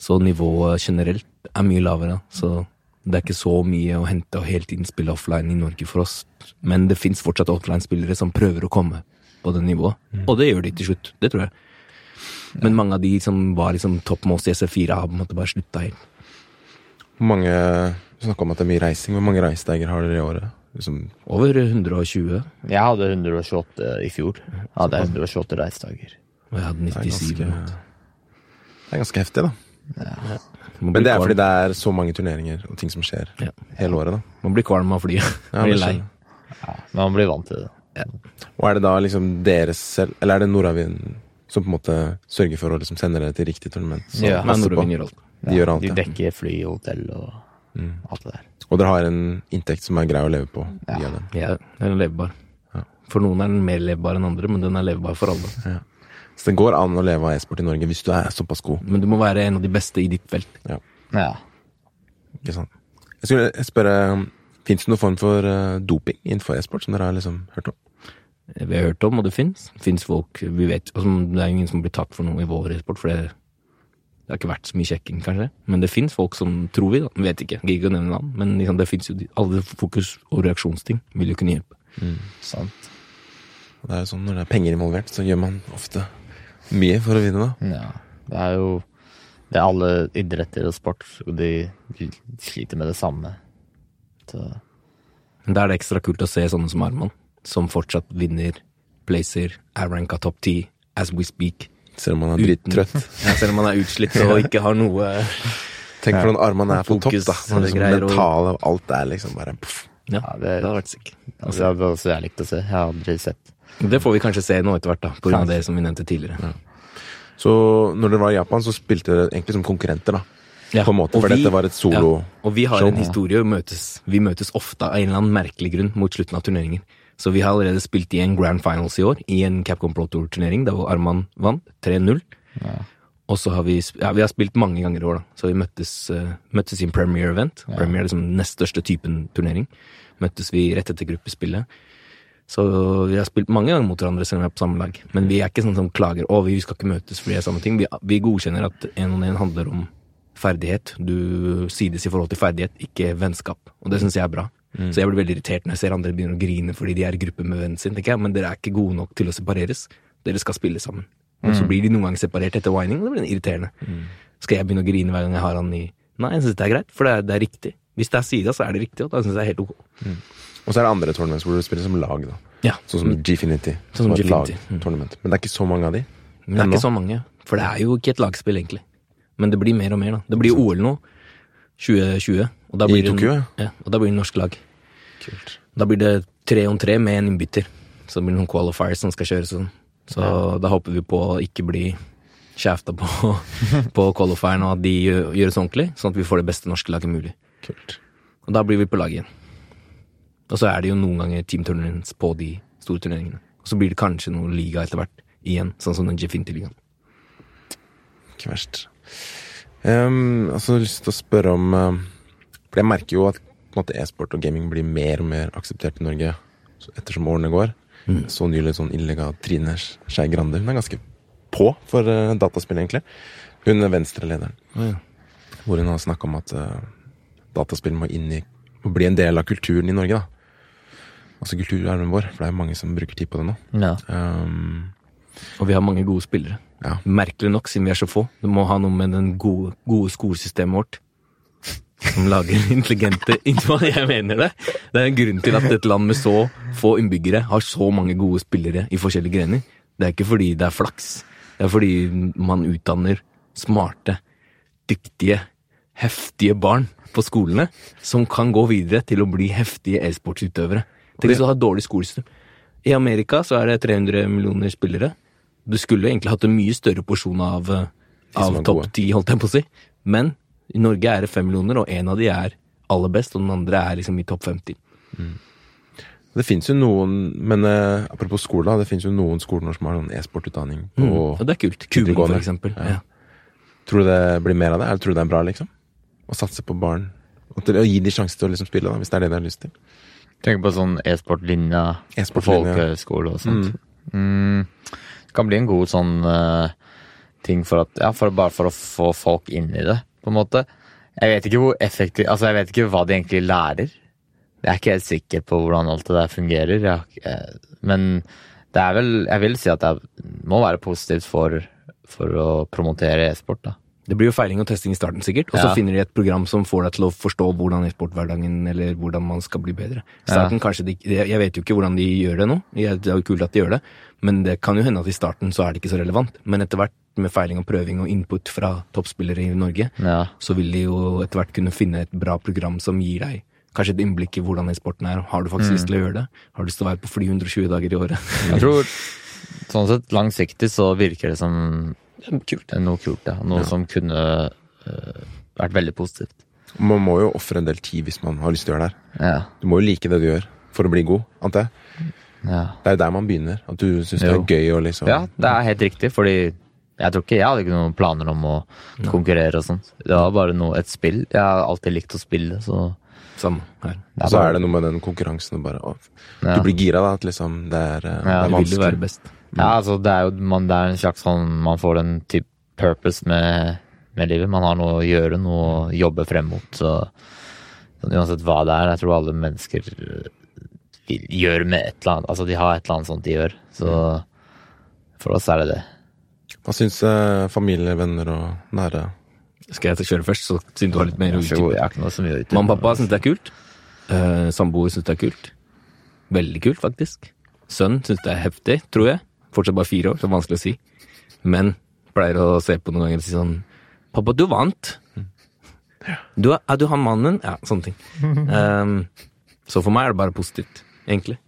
Så nivået generelt er mye lavere. Så det er ikke så mye å hente og hele tiden spille offline i Norge for oss. Men det fins fortsatt offline-spillere som prøver å komme på det nivået. Og det gjør de til slutt. Det tror jeg. Men mange av de som var liksom topp med oss i SF4, har på en måte bare slutta helt. Hvor mange Du snakka om at det er mye reising. Hvor mange reisedager har dere i året? Liksom, Over 120. Jeg hadde 128 i fjor. Jeg hadde 128 reisedager. Og jeg hadde det, er 97. ganske, det er ganske heftig, da. Ja. Men det er fordi det er så mange turneringer og ting som skjer Ja. hele året, da. Man blir kvalm av flyet. Ja, blir lei. Ja, men man blir vant til det. Og er det da liksom deres selv, eller er det Nordavind som på en måte sørger for å liksom sende dere til riktig tournament? Så Ja, Men. Nordavind gjør alt. De gjør alt, De dekker fly, hotell og Mm. alt det der. Og dere har en inntekt som er grei å leve på Ja. via den. Ja, den er levebar. Ja. For noen er den mer levebar enn andre, men den er levebar for alle. Så det går an å leve av e-sport i Norge hvis du er såpass god. Men du må være en av de beste i ditt felt. Ja. Ikke sant? Jeg skulle spørre, Fins det noen form for eh, doping innenfor e-sport som dere har liksom hørt om? Vi har hørt om, og det fins. Fins folk vi vet altså, Det er ingen som blir tatt for noe i vår e-sport, for det, det har ikke vært så mye sjekking, kanskje. Men det fins folk som tror vi, da. Vet ikke. Gidder ikke å nevne navn. Men liksom, det fins jo alle fokus- og reaksjonsting vil jo kunne hjelpe. Sant. Og Det er jo sånn Når det er penger involvert, så gjør man ofte mye for å vinne, da. Ja. Det er jo Det er alle idretter og sport, og de sliter med det samme. Så Men da er det ekstra kult å se sånne som Arman, som fortsatt vinner placer, er ranka topp ti as we speak. Selv om man er drittrøtt. Ja, selv om man er utslitt og ikke har noe Tenk hvordan armene er på topp, da. Når liksom mentale og alt er liksom bare poff. Ja, Ja, det det- hadde vært sick. altså, det hadde også jeg likt å se. Jeg har aldri sett. Det får vi kanskje se nå etter hvert, da, av det som vi nevnte tidligere. Så når dere var i Japan, så spilte dere egentlig som konkurrenter, da. Ja, På en måte, og for vi- dette var et solo Ja, og vi har show. en historie og møtes. Vi møtes ofte av en eller annen merkelig grunn mot slutten av turneringer. Så vi har allerede spilt i en grand finals i år, i en Capcom Pro Tour-turnering, der hvor Arman vant 3-0. Og så har vi, ja, vi har spilt mange ganger i år, da. Så vi møttes, uh, møttes i en Premier event. Premier er liksom nest største typen turnering. Møttes vi rett etter gruppespillet. Så vi har spilt mange ganger mot hverandre selv om vi er på samme lag. Men vi er ikke sånn som klager å, vi skal ikke møtes fordi det er samme ting. Vi, vi godkjenner at en og en handler om ferdighet. Du sides i forhold til ferdighet, ikke vennskap. Og det syns jeg er bra. Så jeg blir veldig irritert når jeg ser andre begynner å grine fordi de er i gruppe med vennen sin. tenker jeg, Men dere er ikke gode nok til å separeres. Dere skal spille sammen. Og så blir de noen ganger separert etter whining, og det blir irriterende. Skal jeg begynne å grine hver gang jeg har han i Nei, jeg syns det er greit, for det er, det er riktig. Hvis det er sida, så er det riktig, og da syns jeg det er helt ok. Og så er det andre tournaments hvor du spiller som lag, da. Ja. Sånn som Gfinity. Sånn som Gfinity. lag-tournament. Men det er ikke så mange av de. Men det er ikke så mange, for det er jo ikke et lagspill, egentlig. Men det blir mer og mer, da. Det blir OL nå, 2020. Og da blir I Tokyo, ja. ja. Og da blir det norsk lag. Kult. Da blir det tre om tre med en innbytter. Så det blir noen qualifiers som skal kjøres sånn. Så da håper vi på å ikke bli kjefta på på qualifieren, og at de gjør- gjøres ordentlig, sånn at vi får det beste norske laget mulig. Kult. Og da blir vi på lag igjen. Og så er det jo noen ganger teamturnerings på de store turneringene. Og så blir det kanskje noe liga etter hvert igjen, sånn som den Jefinti-ligaen. Ikke verst. Um, altså, jeg har lyst til å spørre om um, For jeg merker jo at e-sport e-sport og gaming blir mer og mer akseptert i Norge ettersom årene går. Så nylig sånn av Trine Skei Grande. Hun er ganske på for uh, dataspill, egentlig. Hun er Venstre-lederen. Hvor hun har snakka om at uh, dataspill må inn i må bli en del av kulturen i Norge, da. Altså kulturarven vår, for det er mange som bruker tid på det nå. Ja. Um, Og vi har mange gode spillere. Ja. Merkelig nok, siden vi er så få. Det må ha noe med den gode, gode skolesystemet vårt. Som lager intelligente jeg mener det? Det er en grunn til at et land med så få innbyggere har så mange gode spillere i forskjellige grener. Det er ikke fordi det er flaks. Det er fordi man utdanner smarte, dyktige, heftige barn på skolene som kan gå videre til å bli heftige e-sportsutøvere. Tenk hvis du har dårlig skolesystem. I Amerika så er det 300 millioner spillere. Du skulle egentlig hatt en mye større porsjon av, eh, av topp ti, 10, holdt jeg på å si. Men i Norge er det 5 millioner, og en av de er aller best, og den andre er liksom i topp 50. Det fins jo noen Men eh, apropos skole, det fins jo noen skoler som har sånn e-sportutdanning. Mm. Og det er kult. Kuben, for eksempel. Ja. Ja. Tror du det blir mer av det? Eller tror du det er bra, liksom? Å satse på barn? Og til å gi de sjanse til å liksom spille, da, hvis det er det de har lyst til? Tenker på sånn e-sportlinja på E-sportlinja. folkehøyskole og sånt. Mm. Det kan bli en god sånn uh, ting for at Ja, for, bare for å få folk inn i det, på en måte. Jeg vet ikke hvor effektiv Altså, jeg vet ikke hva de egentlig lærer. Jeg er ikke helt sikker på hvordan alt det der fungerer. Jeg, eh, men det er vel Jeg vil si at det må være positivt for, for å promotere e-sport, da. Det blir jo feiling og testing i starten, sikkert. Og så Ja. finner de et program som får deg til å forstå hvordan e-sporthverdagen eller hvordan man skal bli bedre. Starten ja. kanskje de, jeg vet jo ikke hvordan de gjør det nå, det er jo kult at de gjør det, men det kan jo hende at i starten så er det ikke så relevant. Men etter hvert, med feiling og prøving og input fra toppspillere i Norge, Ja. så vil de jo etter hvert kunne finne et bra program som gir deg kanskje et innblikk i hvordan e-sporten er. Har du faktisk lyst til å gjøre det? Har du lyst til å være på fly 120 dager i året? Jeg tror sånn sett langsiktig så virker det som Kult. noe kult, ja. Noe som kunne uh, vært veldig positivt. Man må jo ofre en del tid hvis man har lyst til å gjøre det her. Ja. Du må jo like det du gjør for å bli god, antar jeg. Ja. Det er jo der man begynner. At du syns det er gøy å liksom ja, det er helt riktig, fordi jeg tror ikke jeg hadde ikke noen planer om å konkurrere og sånt. Det var bare noe, et spill. Jeg har alltid likt å spille, så Samme her. Og så er det noe med den konkurransen og bare å, Ja. Du blir gira, da. At liksom det er, eh, Ja, det er vanskelig. vil være best. Ja, altså det er jo man, det er en slags sånn Man får en type purpose med, med livet. Man har noe å gjøre, noe å jobbe frem mot. Så, så uansett hva det er, jeg tror alle mennesker øh, vil, gjør med et eller annet Altså de har et eller annet sånt de gjør. Så for oss er det det. Hva syns eh, familie, venner og nære Skal jeg kjøre først, så siden du har litt mer å utdype? Mamma og pappa syns det er kult. Uh, Samboer syns det er kult. Veldig kult, faktisk. Sønn syns det er heftig, tror jeg. Fortsatt bare fire år, så vanskelig å si. Men pleier å se på noen ganger og si sånn Pappa, du vant. Du er, er du han mannen? Ja, sånne ting. Um, så for meg er det bare positivt, egentlig.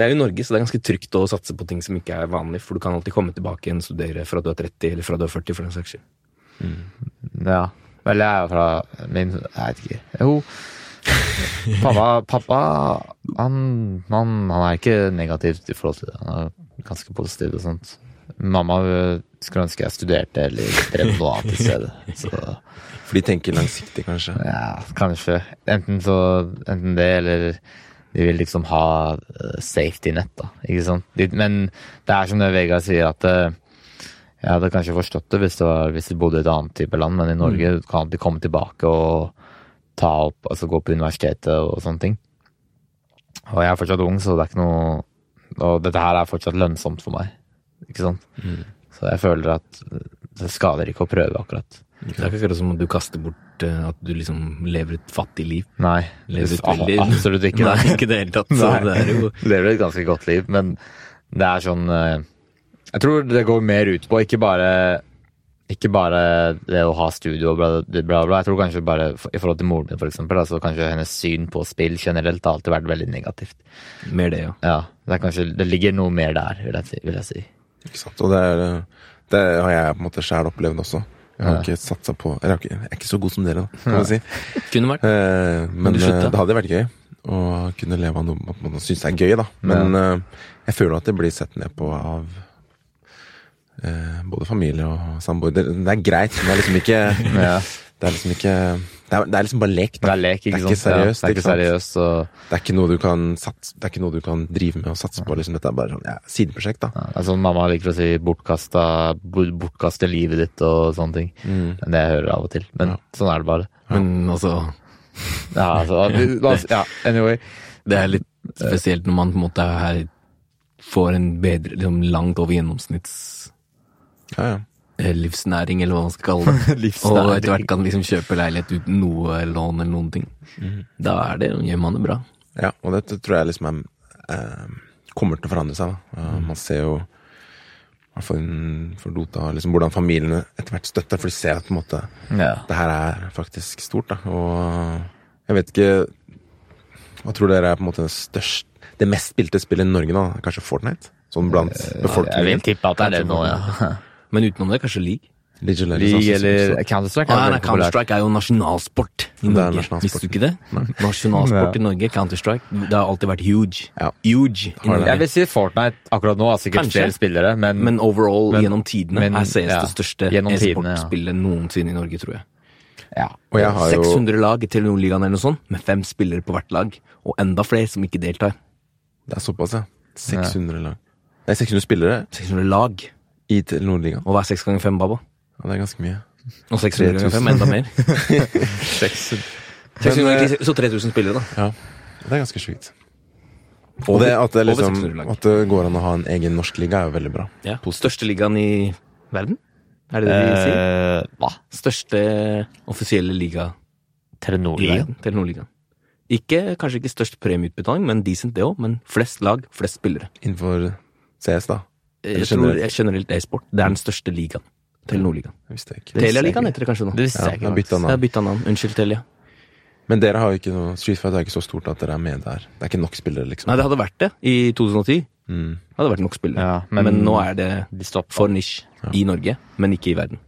Det er jo Norge, så det er ganske trygt å satse på ting som ikke er vanlig, for du kan alltid komme tilbake igjen og studere fra du er 30 eller fra du er 40, for den saks skyld. Ja. Vel, jeg er jo fra min Jeg vet ikke. Jo. Pappa, pappa han, han, han er ikke negativ i forhold til det. Han er ganske positiv og sånt. Mamma skulle ønske jeg studerte eller drev noe annet i stedet. Så For de tenker langsiktig, kanskje. ja, kanskje. Enten, så, enten det, eller de vil liksom ha øh, safety net, da. Ikke sant? Men det er som det Vegard sier, at øh, jeg hadde kanskje forstått det hvis, det var, hvis de bodde i et annet type land, men i Norge kan de komme tilbake og ta opp, altså gå på universitetet og sånne ting. Og jeg er fortsatt ung, så det er ikke noe Og dette her er fortsatt lønnsomt for meg. Ikke sant? Så jeg føler at det skader ikke å prøve, akkurat. Det er ikke akkurat som at du kaster bort eh, at du liksom lever et fattig liv. Nei, Lever et veldig absolutt ikke. Nei, ikke det hele tatt. Så Nei. det er jo lever et ganske godt liv, men det er sånn eh, Jeg tror det går mer ut på ikke bare ikke bare det å ha studio og bla, bla, bla. Jeg tror kanskje bare i forhold til moren min, for eksempel. Altså kanskje hennes syn på spill generelt har alltid vært veldig negativt. mer det, ja. Ja, det er kanskje Det ligger noe mer der, vil jeg si. Vil jeg si. Ikke sant? Og det, er, eh, det har jeg på en måte sjæl opplevd også. Jeg har ikke satsa på Eller jeg, er ikke så god som dere, da, kan man si. Kunne vært. Eh, men eh, det hadde vært gøy å kunne leve av noe man- syns er gøy, da. Men eh, jeg føler at det blir sett ned på av både familie og samboer. Det, det er greit, men det er liksom ikke Det er liksom ikke Det er, det er liksom bare lek. Det Da. er lek, ikke Det er ikke sant? seriøst, Ja, det er ikke seriøst, og Det er ikke noe du kan satse, Det er ikke noe du kan drive med og satse på. Liksom. Dette er bare sånn ja, sideprosjekt, da. ja, det er sånn mamma liker å si bortkasta, bortkaste livet ditt og sånne ting. Mm. Men det jeg hører av og til. Men sånn er det bare. Men altså Ja, altså, ja, anyway. Det er litt spesielt når man på en måte her får en bedre liksom langt over gjennomsnitts Ja, ja. Eh, livsnæring, eller hva man skal kalle det. Og etter hvert kan liksom kjøpe leilighet uten noe lån eller noen ting. Da er det, gjør man det bra. Ja, og dette tror jeg liksom er, eh, kommer til å forandre seg. Da. mm. Man ser jo i hvert fall for Dota liksom, hvordan familiene etter hvert støtter, for de ser at på en måte, Ja. det her er faktisk stort. Da. Og jeg vet ikke Hva tror dere er på en måte det største Det mest spilte spillet i Norge nå? Kanskje Fortnite? Sånn blant Jeg vil tippe at det er det nå, ja. Men utenom det, kanskje league. League League eller Counter-Strike Ah, er. Counter-Strike er jo nasjonalsport i Det Norge. nasjonalsport. Visste du ikke det? Nasjonalsport i Norge, Counter-Strike. Det har alltid vært huge. Ja. Huge. Jeg vil si Fortnite akkurat nå har sikkert Kanskje. flere spillere, men, Men overall, Men- gjennom tidene, men- er CS ja, det største e-sportspillet ja. noensinne i Norge, tror jeg. ja. Og jeg har jo 600 lag i Telenor-ligaen eller noe sånt, med fem spillere på hvert lag. Og enda flere som ikke deltar. Det er såpass, ja. 600 lag. Nei, er 600 spillere 600 lag. I Nordligaen. Og hva er 6 ganger 5, Baba? Ja, det er ganske mye. Og seks ganger 5, enda mer. 600 Men, ganger, så 3000 spillere, da. Ja, det er ganske sjukt. Og det at det, liksom, at det går an å ha en egen norsk liga, er jo veldig bra. Ja. Største ligaen i verden? Er det det de sier? Eh, hva? Største offisielle liga? Telenor-ligaen. Ikke, kanskje ikke størst premieutbetaling, men decent det òg. Men flest lag, flest spillere. Innenfor CS, da. Jeg tror generelt? generelt e-sport. Det er den største ligaen. Telenor-ligaen. Jeg. Telia-ligaen heter det kanskje nå. Det visste jeg jeg ikke. Jeg har bytta navn. Unnskyld, Telia. Men dere har jo ikke noe Street Fight er ikke så stort at dere er med der. Det er ikke nok spillere, liksom. Nei, det hadde vært det i 2010. Mm. Det hadde vært nok spillere. Ja, men, men- nå er det for nisj i Norge, men ikke i verden.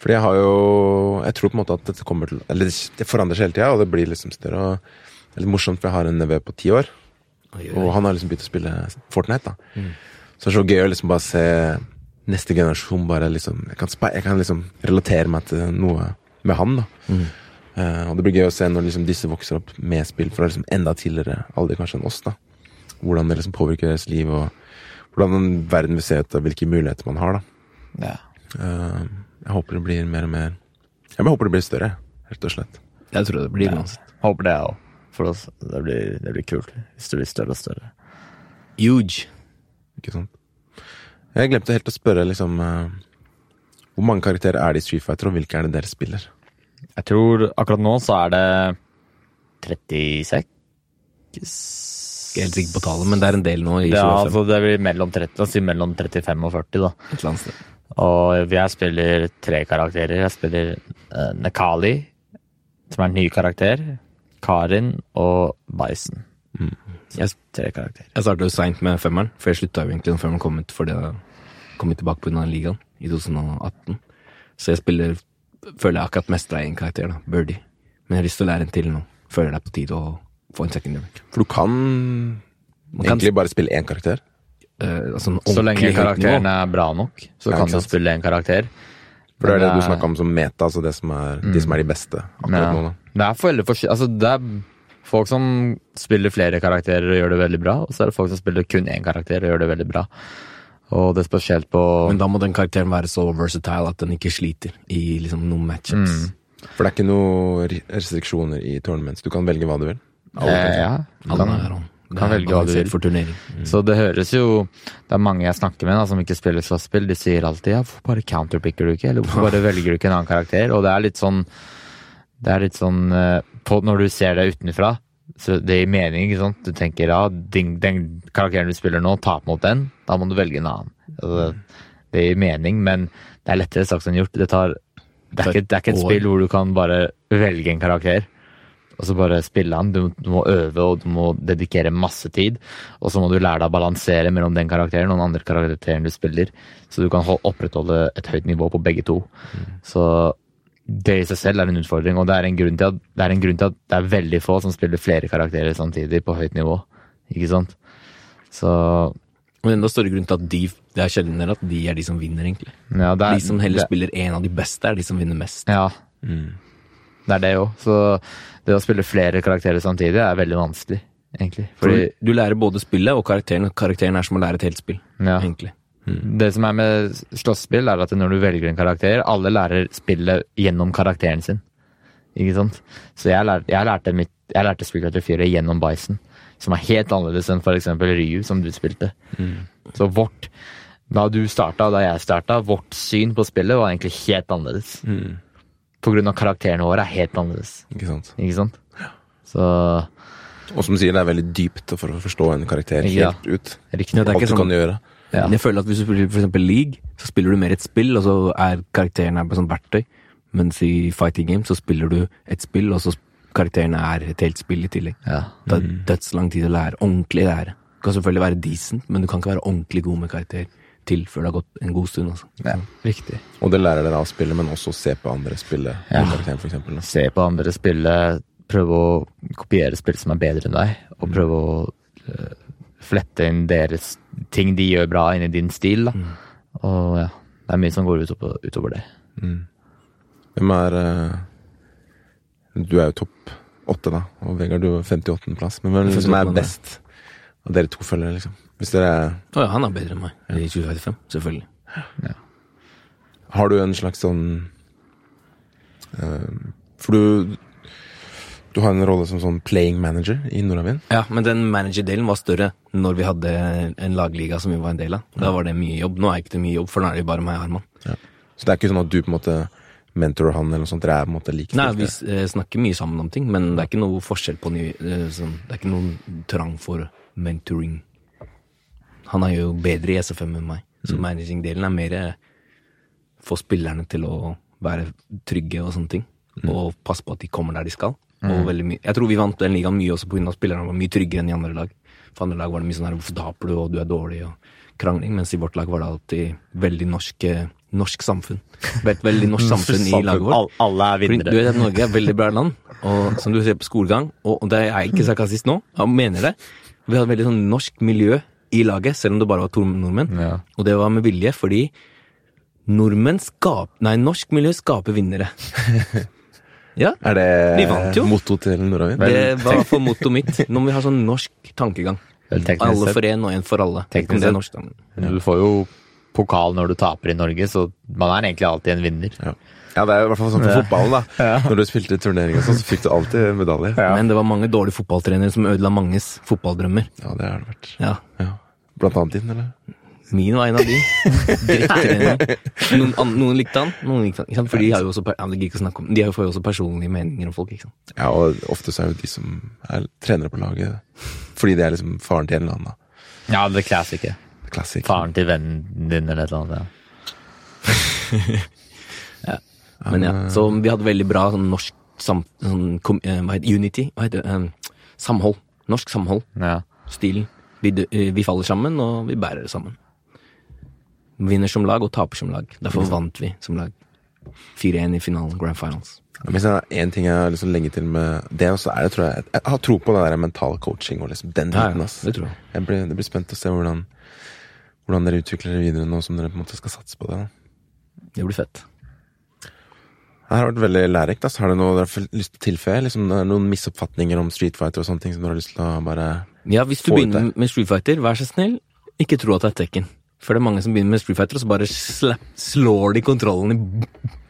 Fordi jeg har jo Jeg tror på en måte at dette kommer til Eller det forandrer seg hele tida, og det blir liksom større. Og det er litt morsomt, for jeg har en nevø på ti år, og han har liksom begynt å spille Fortnite. da Så det er så gøy å liksom bare se neste generasjon bare liksom Jeg kan, spe- jeg kan liksom relatere meg til noe med han, da. Eh, og det blir gøy å se når liksom disse vokser opp med spill fra liksom enda tidligere alder kanskje enn oss. da Hvordan det liksom påvirker deres liv, og hvordan verden vil se ut, og hvilke muligheter man har. da Ja. uh, Jeg håper det blir mer og mer Jeg håper det blir større, rett og slett. Jeg tror det blir uansett. Håper det, jeg òg. For oss. Det blir, det blir kult hvis det blir større og større. Huge. Ikke sant? Jeg glemte helt å spørre liksom eh, Hvor mange karakterer er det i Street Fighter, og hvilke er det dere spiller? Jeg tror akkurat nå så er det 36 Ikke helt sikker på tallet, men det er en del nå. i Ja, altså det blir mellom, 30, altså mellom 35 og 40, da. et eller annet sted. Og jeg spiller tre karakterer. Jeg spiller uh, Nekali, som er en ny karakter. Karin og Bison. Jeg, Tre karakterer. jeg starta jo seint med femmeren, for jeg slutta jo egentlig når femmeren kom ut fordi jeg kom tilbake pga. ligaen i 2018. Så jeg spiller føler jeg akkurat mestra én karakter, da, Birdie. Men jeg har lyst til å lære en til nå. Føler det er på tide å få en secondary. For du kan, Man kan egentlig bare spille én karakter. Uh, altså Så lenge karakteren er bra nok, så Ja, kan du spille en karakter. For det er det du det er- snakka om som meta, altså det som er, de som er de beste akkurat Ja. nå. da Det er forskjell- altså det er folk som spiller flere karakterer og gjør det veldig bra, og så er det folk som spiller kun én karakter og gjør det veldig bra. Og det er spesielt på Men da må den karakteren være så versatile at den ikke sliter i liksom noen matchups. Mm. For det er ikke noen restriksjoner i tournaments. Du kan velge hva du vil. Alle Eh, ja, Alle kan, er kan velge hva du vil. For turnering. Mm. Så det høres jo Det er mange jeg snakker med da, som ikke spiller slåsspill. De sier alltid ja, hvorfor bare counterpicker du ikke? Eller hvorfor bare velger du ikke en annen karakter? Og det er litt sånn Det er litt sånn eh, på, Når du ser det utenfra, så det gir mening, ikke sant? Du tenker ja, den, den karakteren du spiller nå, tap mot den. Da må du velge en annen. Altså, det gir mening, men det er lettere sagt enn gjort. Det, tar, det, er ikke, det er ikke et spill hvor du kan bare velge en karakter og så bare spille han. Du, du må øve og du må dedikere masse tid. Og så må du lære deg å balansere mellom den karakteren og den andre karakteren du spiller. Så du kan opprettholde et høyt nivå på begge to. Så det i seg selv er en utfordring, og det er en grunn til at det er, en grunn til at det er veldig få som spiller flere karakterer samtidig på høyt nivå. Ikke sant? Så Men enda større grunn til at de Det er sjeldnere at de er de som vinner, egentlig. ja, det er, De som heller det, spiller en av de beste, er de som vinner mest. Ja, Mm. det er det òg. Så det å spille flere karakterer samtidig er veldig vanskelig, egentlig. For Fordi du lærer både spillet og karakteren. Karakteren er som å lære et helt spill, ja. egentlig. Det som er med slåsspill, er at når du velger en karakter, alle lærer spillet gjennom karakteren sin. Ikke sant? Så jeg lærte, jeg lærte, mitt, jeg lærte Street Fighter 4 gjennom Bison, som er helt annerledes enn f.eks. Ryu, som du spilte. Så vårt Da du starta, og da jeg starta, vårt syn på spillet var egentlig helt annerledes. Mm. På grunn av karakterene våre er helt annerledes. Ikke sant. Ikke sant? Så Og som du sier, det er veldig dypt for å forstå en karakter Ja. helt ut. riktig. Ja, det er Alt du sånn kan gjøre. Ja. Jeg føler at Hvis du spiller for eksempel League, så spiller du mer et spill, og så er karakteren her på sånn verktøy. Mens i Fighting Game så spiller du et spill, og så karakteren er et helt spill i tillegg. Ja. Det er dødslang tid å lære. Ordentlig lære. Du kan selvfølgelig være decent, men du kan ikke være ordentlig god med karakter til før det har gått en god stund. Altså. ja. Riktig. Og det lærer dere av spillet, men også se på andre spille Ja. eksempel. se på andre spille, prøve å kopiere spill som er bedre enn deg, og prøve å eh, flette inn deres ting de gjør bra inn i din stil. Da. Og ja, det er mye som går utover, utover det. Hvem er eh, Du er jo topp åtte, da, og Vegard, du er 58. plass. Men hvem er som er best av dere to følgere, liksom? Hvis dere Å ja, han er bedre enn meg i 2035, selvfølgelig. Har du en slags sånn uh, For du Du har en rolle som sånn playing manager i Nordavind. Ja, men den managerdelen var større når vi hadde en lagliga som vi var en del av. Da var det mye jobb. Nå er det ikke det mye jobb, for nå er det bare meg og Herman. Så det er ikke sånn at du på en måte mentorer han, eller noe sånt. Dere er på en måte Nei, vi eh, snakker mye sammen om ting, men det er ikke noe forskjell på ny, eh, sånn, Det er ikke noen trang for mentoring. Han er jo bedre i SFM enn meg, så managing-delen er mer få spillerne til å være trygge og sånne ting. Og passe på at de kommer der de skal. Og veldig mye Jeg tror vi vant den ligaen mye også pga. at spillerne var mye tryggere enn i andre lag. For andre lag var det mye sånn her 'hvorfor taper du', og 'du er dårlig', og krangling. Mens i vårt lag var det alltid veldig norsk, norsk samfunn. Veldig, veldig norsk samfunn i laget vårt. Alle er Fordi vinnere. Du vet at Norge er et veldig bra land, og som du ser på skolegang, og og det er ikke sarkastisk nå, jeg mener det. Vi hadde veldig sånn norsk miljø i laget, selv om det bare var to nordmenn. Ja. Og det var med vilje, fordi nordmenn skap... Nei, norsk miljø skaper vinnere. ja, Er det Vi vant jo. motto til Nordavind? det var for mottoet mitt. Nå må vi ha sånn norsk tankegang. Alle for én og én for alle. Er norsk, da. Du får jo pokal når du taper i Norge, så man er egentlig alltid en vinner. Ja. ja, det er i hvert fall sånn for fotballen, da. Når du spilte turnering og sånn, så fikk du alltid medalje. Ja, Men det var mange dårlige fotballtrenere som ødela manges fotballdrømmer. Ja, det har det vært. Ja. Ja. Blant annet din, eller? Min var en av de. Noen, an- noen likte han, noen likte han. Ikke sant? For de har jo også, ja, ikke om De har jo får jo også personlige meninger om folk. ikke sant? Ja, og ofte så er jo de som er trenere på laget, fordi det er liksom faren til en eller annen. da. Ja, det klassiker. Klassik. Faren til vennen din eller et eller annet. Ja. Men ja, Så vi hadde veldig bra sånn norsk sam, sånn, kom, eh, hva heter Unity? Hva heter? Eh, samhold. Norsk samhold. Ja. Stilen. Vi, eh, vi faller sammen, og vi bærer det sammen. Vinner som lag og taper som lag. Derfor vant vi som lag. 4-1 i finalen, grand finals. Hvis det er én ting jeg har lyst til å legge til med det, så er det, tror jeg Jeg har tro på det der mental coaching og liksom den biten. ja, det tror jeg. Jeg blir, det blir spent å se hvordan, hvordan dere utvikler det videre nå som dere på en måte skal satse på det. da. Det blir fett. Det har vært veldig lærerikt. Altså. Har du noe dere har lyst til å tilføye? Liksom, noen misoppfatninger om Street Fighter og sånne ting som dere har lyst til å bare Ja, hvis du begynner med Street Fighter, vær så snill, ikke tro at det er Tekken. For det er mange som begynner med Street Fighter, og så bare slap, slår de kontrollen i,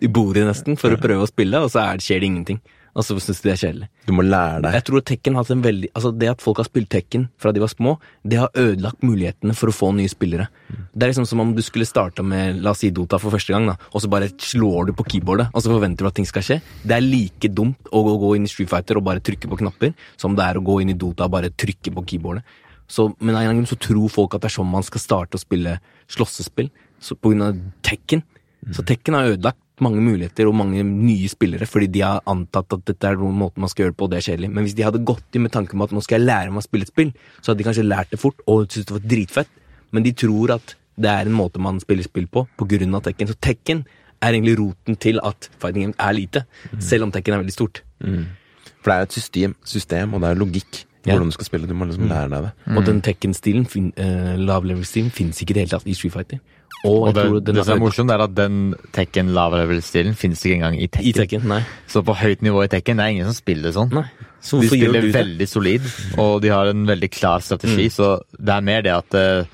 i bordet nesten for å prøve å spille, og så er, det- skjer det ingenting. Og så syns de det er kjedelig. Du må lære deg Jeg tror Tekken har hatt en veldig Altså Det at folk har spilt Tekken fra de var små, det har ødelagt mulighetene for å få nye spillere. Det er liksom som om du skulle starta med la oss si Dota for første gang, da, og så bare slår du på keyboardet, og så forventer du at ting skal skje. Det er like dumt å gå, gå inn i Street Fighter og bare trykke på knapper, som det er å gå inn i Dota og bare trykke på keyboardet. Så, men av en grunn så tror folk at det er sånn man skal starte å spille slåssespill, så på grunn av Tekken. Så Tekken har ødelagt mange muligheter og mange nye spillere, fordi de har antatt at dette er noen måte man skal gjøre det på, og det er kjedelig. Men hvis de hadde gått inn med tanke på at nå skal jeg lære meg å spille et spill, så hadde de kanskje lært det fort og syntes det var dritfett. Men de tror at det er en måte man spiller spill på, på grunn av Tekken. Så Tekken er egentlig roten til at fighting game er lite, selv om Tekken er veldig stort. For det er jo et system, system og det er logikk. Hvordan du skal spille. Du må liksom lære deg det. Og den Tekken-stilen, fin- eh, lav-level-stilen, fins ikke i det hele tatt i Street Fighter. Og, Og det, det som er morsomt, er at den Tekken lavlevel-stilen finnes ikke engang i Tekken. I Tekken. Nei. Så på høyt nivå i Tekken, det er ingen som spiller sånn. nei. Så De spiller veldig solid, og de har en veldig klar strategi, så det er mer det at eh,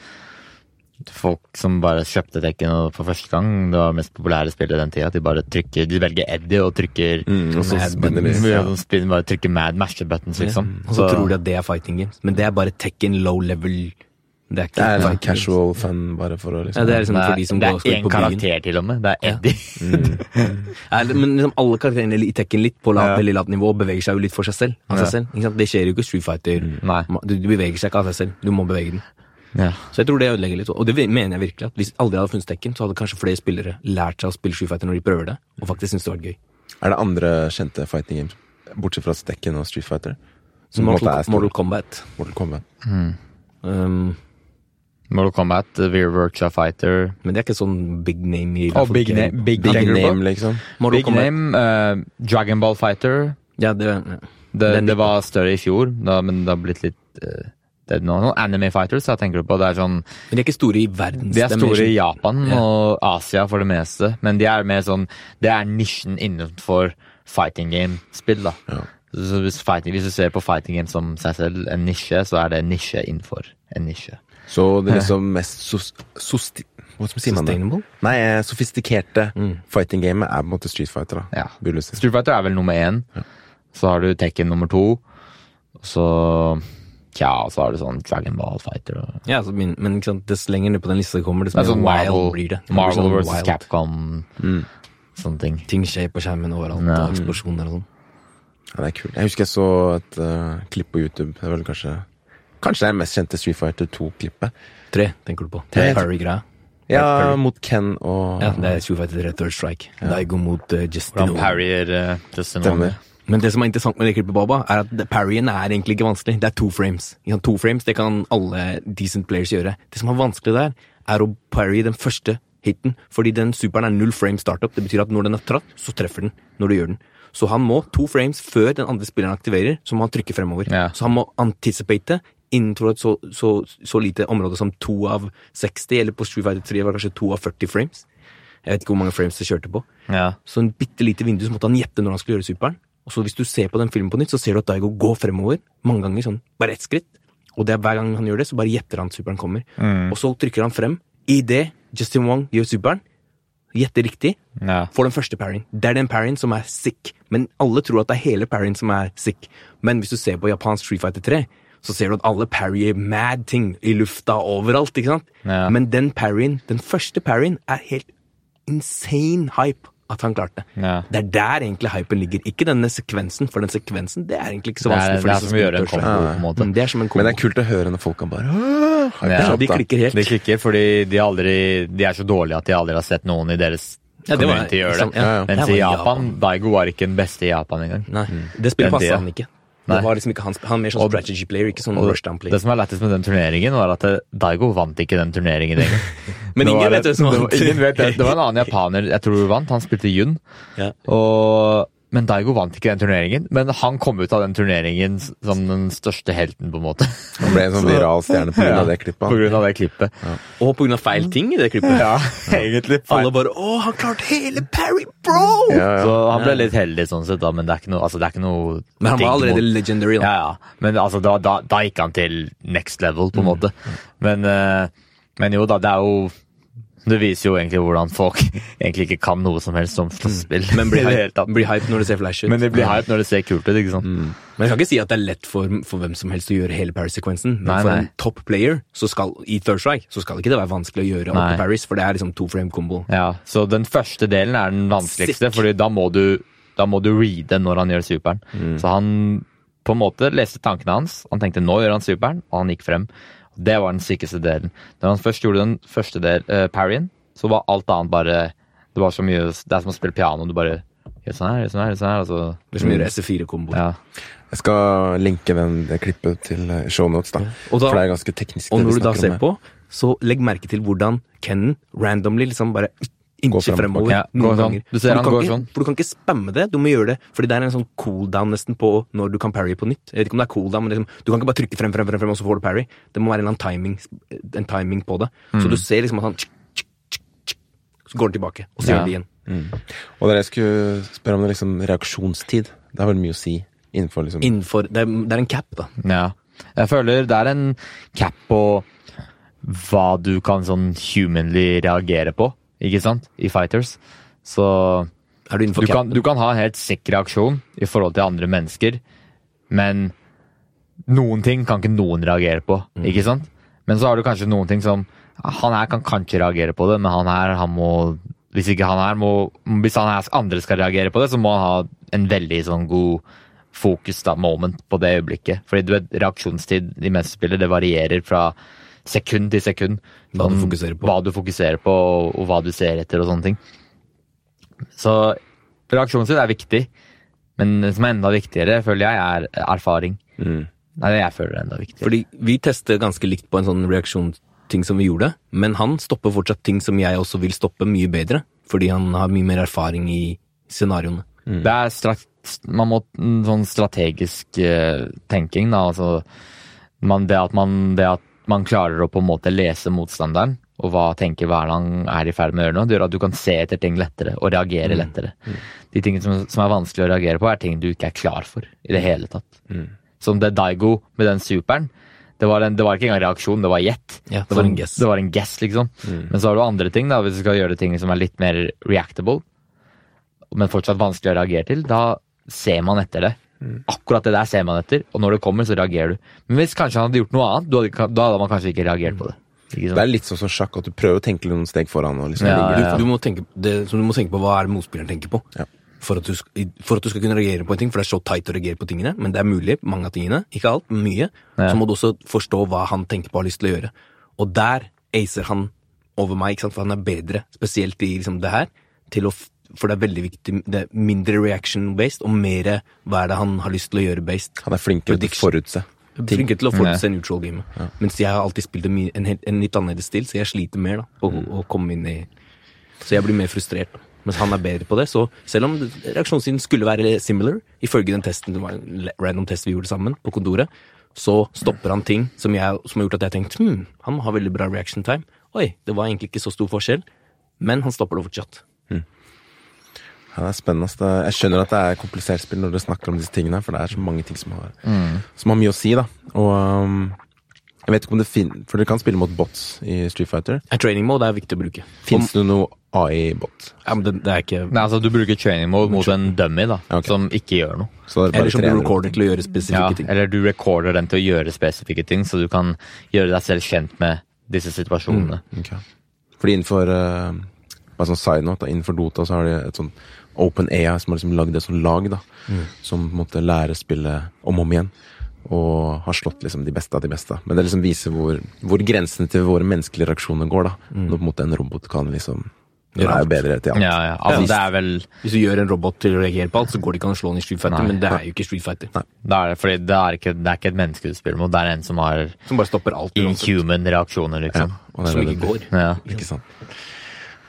folk som bare kjøpte Tekken for første gang, det var mest populære spillet den tida, de bare trykker, de velger Eddie og trykker Mm, og så Mad spinner de. buttons, ja. Ja. spinner, bare trykker mad masher buttons, liksom. Og så tror de at det er fighting games. Men det er bare Tekken low level. Det er ikke Det er sånn casual fun, bare for å liksom Ja, det er liksom for de som er, går og det er én på byen. karakter til og med, det er Ja. Eddie. Ja, det- men liksom alle karakterene i Tekken litt på lavt, Ja. veldig lavt nivå beveger seg jo litt for seg selv. Av seg selv ikke sant? Det skjer jo ikke Street Fighter. Nei. Du, du beveger seg ikke av seg selv. Du må bevege den. Ja. Så jeg tror det ødelegger litt. Og det mener jeg virkelig. at Hvis aldri hadde funnet Tekken, så hadde kanskje flere spillere lært seg å spille Street Fighter når de prøver det, og faktisk syns det var gøy. Er det andre kjente fighting games, bortsett fra Stekken og Street Fighter? Som Mortal, er? Mortal Kombat. Mortal Kombat. Um, Mortal Kombat, We're Workshop Fighter men det er ikke sånn big name i oh, Big Name. Big, Big tenker name, liksom. Mortal Big Kombat. Name, uh, Dragon Ball Fighter. Ja, det, ja. Det, Den- det var større i fjor, da, men det har blitt litt uh, det er noen Anime Fighters, jeg tenker du på. Det er sånn, Men de er ikke store i verden. de er store i Japan Ja. og Asia for det meste, men de er mer sånn Det er nisjen innenfor fighting game-spill, da. Ja. Så hvis, fighting, hvis du ser på fighting game som seg selv en nisje, så er det en nisje innenfor en nisje. Så det er liksom mest sos, sosti, Hva sier man det? Sustainable? Nei, eh, sofistikerte Mm. fighting gamet er på en måte Street Fighter, da. Ja. Si. Street Fighter er vel nummer én. Så har du Tekken nummer to. Så Tja, så har du sånn Dragon Ball Fighter. Og, Ja, altså, men, men ikke sant, dess lenger ned på den lista det kommer, dess mer er sånn wild Marvel, blir det. Det Marvel sånn vs. wild. Capcom. Mm. Sånne ting. Ting skjer på skjermen overalt, Ja. og eksplosjoner og sånn. Ja, det er kult. Jeg husker jeg så et uh, klipp på YouTube. Det var kanskje Kanskje det er mest kjente Street Fighter 2-klippet. Tre, tenker du på. Tre. Parry-greia. Ja, Perry. mot Ken og Ja, det er Street Fighter 3 Third Strike. Daigo mot uh, Justin Hvordan Owen. parrier uh, Justin Stemmer. Wonder. Men det som er interessant med det klippet, Baba, er at parryen er egentlig ikke vanskelig. Det er to frames. To frames, Det kan alle decent players gjøre. Det som er vanskelig der, er å parry den første hiten. Fordi den superen er null frame startup. Det betyr at når den er tratt, så treffer den når du gjør den. Så han må to frames før den andre spilleren aktiverer, så må han trykke fremover. Ja. Så han må anticipate innenfor et så, så, så lite område som to av 60, eller på Street Fighter 3 var det kanskje to av 40 frames. Jeg vet ikke hvor mange frames det kjørte på. Ja. Så en bitte lite vindu, så måtte han gjette når han skulle gjøre superen. Og så hvis du ser på den filmen på nytt, så ser du at Daigo går fremover mange ganger, sånn bare ett skritt. Og det er hver gang han gjør det, så bare gjetter han at superen kommer. Og så trykker han frem. Idet Justin Wong gjør superen, gjetter riktig, ja. får den første parryen. Det er den parryen som er sick. Men alle tror at det er hele parryen som er sick. Men hvis du ser på japansk Street Fighter 3, så ser du at alle parryer mad ting i lufta overalt, ikke sant? Ja. Men den parryen, den første parryen, er helt insane hype at han klarte. Ja. Det er der egentlig hypen ligger. Ikke denne sekvensen, for den sekvensen det er egentlig ikke så er, vanskelig. for det de er som å gjøre en spiller kombo, på en måte. Men Det er som en kombo. Men det er kult å høre når folk kan bare Ja, opp, de klikker helt. De klikker fordi de, aldri, de er så dårlige at de aldri har sett noen i deres Ja, det var- gjøre det. sånn, ja. Ja, ja. Mens Det i Japan, Japan, Daigo var ikke den beste i Japan engang. Nei, det spillet Den passa han ikke. Nei. Det var liksom ikke hans, Han er mer sånn strategy player, ikke sånn rush down player. det som er lettest med den turneringen, var at eh, Daigo vant ikke den turneringen engang. Men ingen vet hvem som vant. Det. Det var en annen japaner jeg tror vant, han spilte Yun. Ja. Og, men Daigo vant ikke den turneringen. Men han kom ut av den turneringen som den største helten, på en måte. Han ble en sånn viral stjerne på grunn Ja, av det klippet. På grunn av det klippet. Og på grunn av feil ting i det klippet. Ja, egentlig. Alle bare 'Å, han klarte hele parry, bro!' Ja, ja. Så han ble litt heldig sånn sett, da, men det er ikke noe, altså, det er ikke noe Men han var allerede mot- legendary. Ja, Da. ja. Men altså, da, da, da gikk han til next level, på en måte. Men eh, Men jo da, det er jo Det viser jo egentlig hvordan folk egentlig ikke kan noe som helst om slåsspill. Men blir hype, blir hype når det ser flash ut. Men det blir hype når det ser kult ut, ikke sant. Men jeg kan ikke si at det er lett for, for hvem som helst å gjøre hele Paris-sekvensen. Men Nei, for nei. en top player så skal, i Third Strike så skal ikke det være vanskelig å gjøre på Paris, for det er liksom to frame combo. Ja, Så den første delen er den vanskeligste, for da må du da må du reade når han gjør superen. Så han på en måte leste tankene hans. Han tenkte nå gjør han superen, og han gikk frem. Det var den sykeste delen. Når han først gjorde den første del, uh, parryen, så var alt annet bare Det var så mye Det er som å spille piano. Du bare gjør sånn her, gjør sånn her, gjør sånn her, og så Det er så mye gjøre SE4-kombo. ja. Jeg skal linke den, det klippet til eh, shownotes, da. Da- For det er ganske teknisk. Og når du da ser på, så legg merke til hvordan Kennen randomly liksom bare incher fremover. Ja, noen sånn. ganger. Du ser For han går ikke, sånn. For du kan ikke spamme det, du må gjøre det. Fordi det er en sånn cooldown nesten på når du kan parry på nytt. Jeg vet ikke om det er cooldown, men liksom, du kan ikke bare trykke frem, frem, frem, frem, og så får du parry. Det må være en annen timing, en timing på det. Mm. Så du ser liksom at han Så går han tilbake, og så Ja. gjør han det igjen. Og det jeg skulle spørre om, det er liksom reaksjonstid. Det har vel mye å si innenfor liksom Innenfor det er, det er en cap, da. Ja. Jeg føler det er en cap på hva du kan sånn humanly reagere på, ikke sant, i fighters. Så du du kan, du kan ha en helt sikker reaksjon i forhold til andre mennesker, men noen ting kan ikke noen reagere på, ikke sant? Men så har du kanskje noen ting som Han her kan kanskje reagere på det, men han her, han må Hvis ikke han her må Hvis han her andre skal reagere på det, så må han ha en veldig sånn god fokus da, moment på det øyeblikket. Fordi du vet, reaksjonstid i mesterspillet, det varierer fra sekund til sekund. Hva du Sånn, fokuserer på. Hva du fokuserer på, og, og hva du ser etter og sånne ting. Så reaksjonstid er viktig, men det som er enda viktigere, føler jeg, er erfaring. Mm. Nei, jeg føler er enda viktigere. Fordi vi tester ganske likt på en sånn reaksjonsting som vi gjorde, men han stopper fortsatt ting som jeg også vil stoppe mye bedre, fordi han har mye mer erfaring i scenarioene. Det er strakt, man må sånn strategisk uh, tenking, da. Altså, man, det, at man, det at man klarer å på en måte lese motstanderen, og hva tenker hva han er i ferd med å gjøre nå, det gjør at du kan se etter ting lettere og reagere lettere. De tingene som, som er vanskelig å reagere på, er ting du ikke er klar for i det hele tatt. Som det Daigo med den superen. Det var, en, det var ikke engang reaksjon, det var gjett. Ja, det var en. Det var en guess, liksom. Men så har du andre ting, da, hvis du skal gjøre ting som er litt mer reactable, men fortsatt vanskelig å reagere til, da ser man etter det. Akkurat det der ser man etter, og når det kommer, så reagerer du. Men hvis kanskje han hadde gjort noe annet, da hadde, man kanskje ikke reagert på det. Ikke Det er litt sånn som sjakk, at du prøver å tenke noen steg foran. Og liksom Ja, ja, ja, Du, du, må tenke, det, du må tenke på hva er det motspilleren tenker på. Ja. For, at du, for at du skal kunne reagere på en ting, for det er så tight å reagere på tingene, men det er mulig, mange av tingene, ikke alt, men mye, Ja. så må du også forstå hva han tenker på og har lyst til å gjøre. Og der acer han over meg, ikke sant, for han er bedre, spesielt i liksom det her, til å for det er veldig viktig, det er mindre reaction-based, og mer hva er det han har lyst til å gjøre based. Han er flinkere til å forutse. Flinkere til å forutse neutral game. Mens jeg har alltid spilt en, en, en litt annerledes stil, så jeg sliter mer da, å, mm. å komme inn i Så jeg blir mer frustrert. Da. Mens han er bedre på det. Så selv om reaksjonstiden skulle være similar, ifølge den testen, det var en random test vi gjorde sammen på kontoret, så stopper han ting som, jeg, som har gjort at jeg har tenkt hm, han har veldig bra reaction time. Oi, det var egentlig ikke så stor forskjell. Men han stopper det fortsatt. Ja, det er spennende. Jeg skjønner at det er komplisert spill når dere snakker om disse tingene, for det er så mange ting som har, som har mye å si. da. Og um, jeg vet ikke om det finnes For dere kan spille mot bots i Street Fighter. En training mode er viktig å bruke. Fins det noe AI-bot? Ja, men det, det er ikke Nei, altså Du bruker training mode mot en dummy da, okay. som ikke gjør noe. Så det er Eller som du recorder til å gjøre Ja, spesifikke ting. eller du recorder den til å gjøre spesifikke ting, så du kan gjøre deg selv kjent med disse situasjonene. Ok. Fordi innenfor uh, bare sånn side note, da, innenfor Dota så har de et sånn Open AI som har liksom lagd det som lag, da. Som måtte lære spillet om og om igjen. Og har slått liksom de beste av de beste. Men det liksom viser hvor, hvor grensene til våre menneskelige reaksjoner går, da. Når på en måte en robot kan liksom Den er jo bedre til alt. Ja, ja, altså Ja. det er vel Hvis du gjør en robot til å reagere på alt, så går det ikke an å slå den i Street Fighter, Nei. men det er jo ikke Street Fighter. Det er det, fordi det er, ikke, det er ikke et menneske du spiller mot, det er en som har Som bare stopper alt. inhuman reaksjoner, liksom. Som ikke går. Ja. Ikke sant.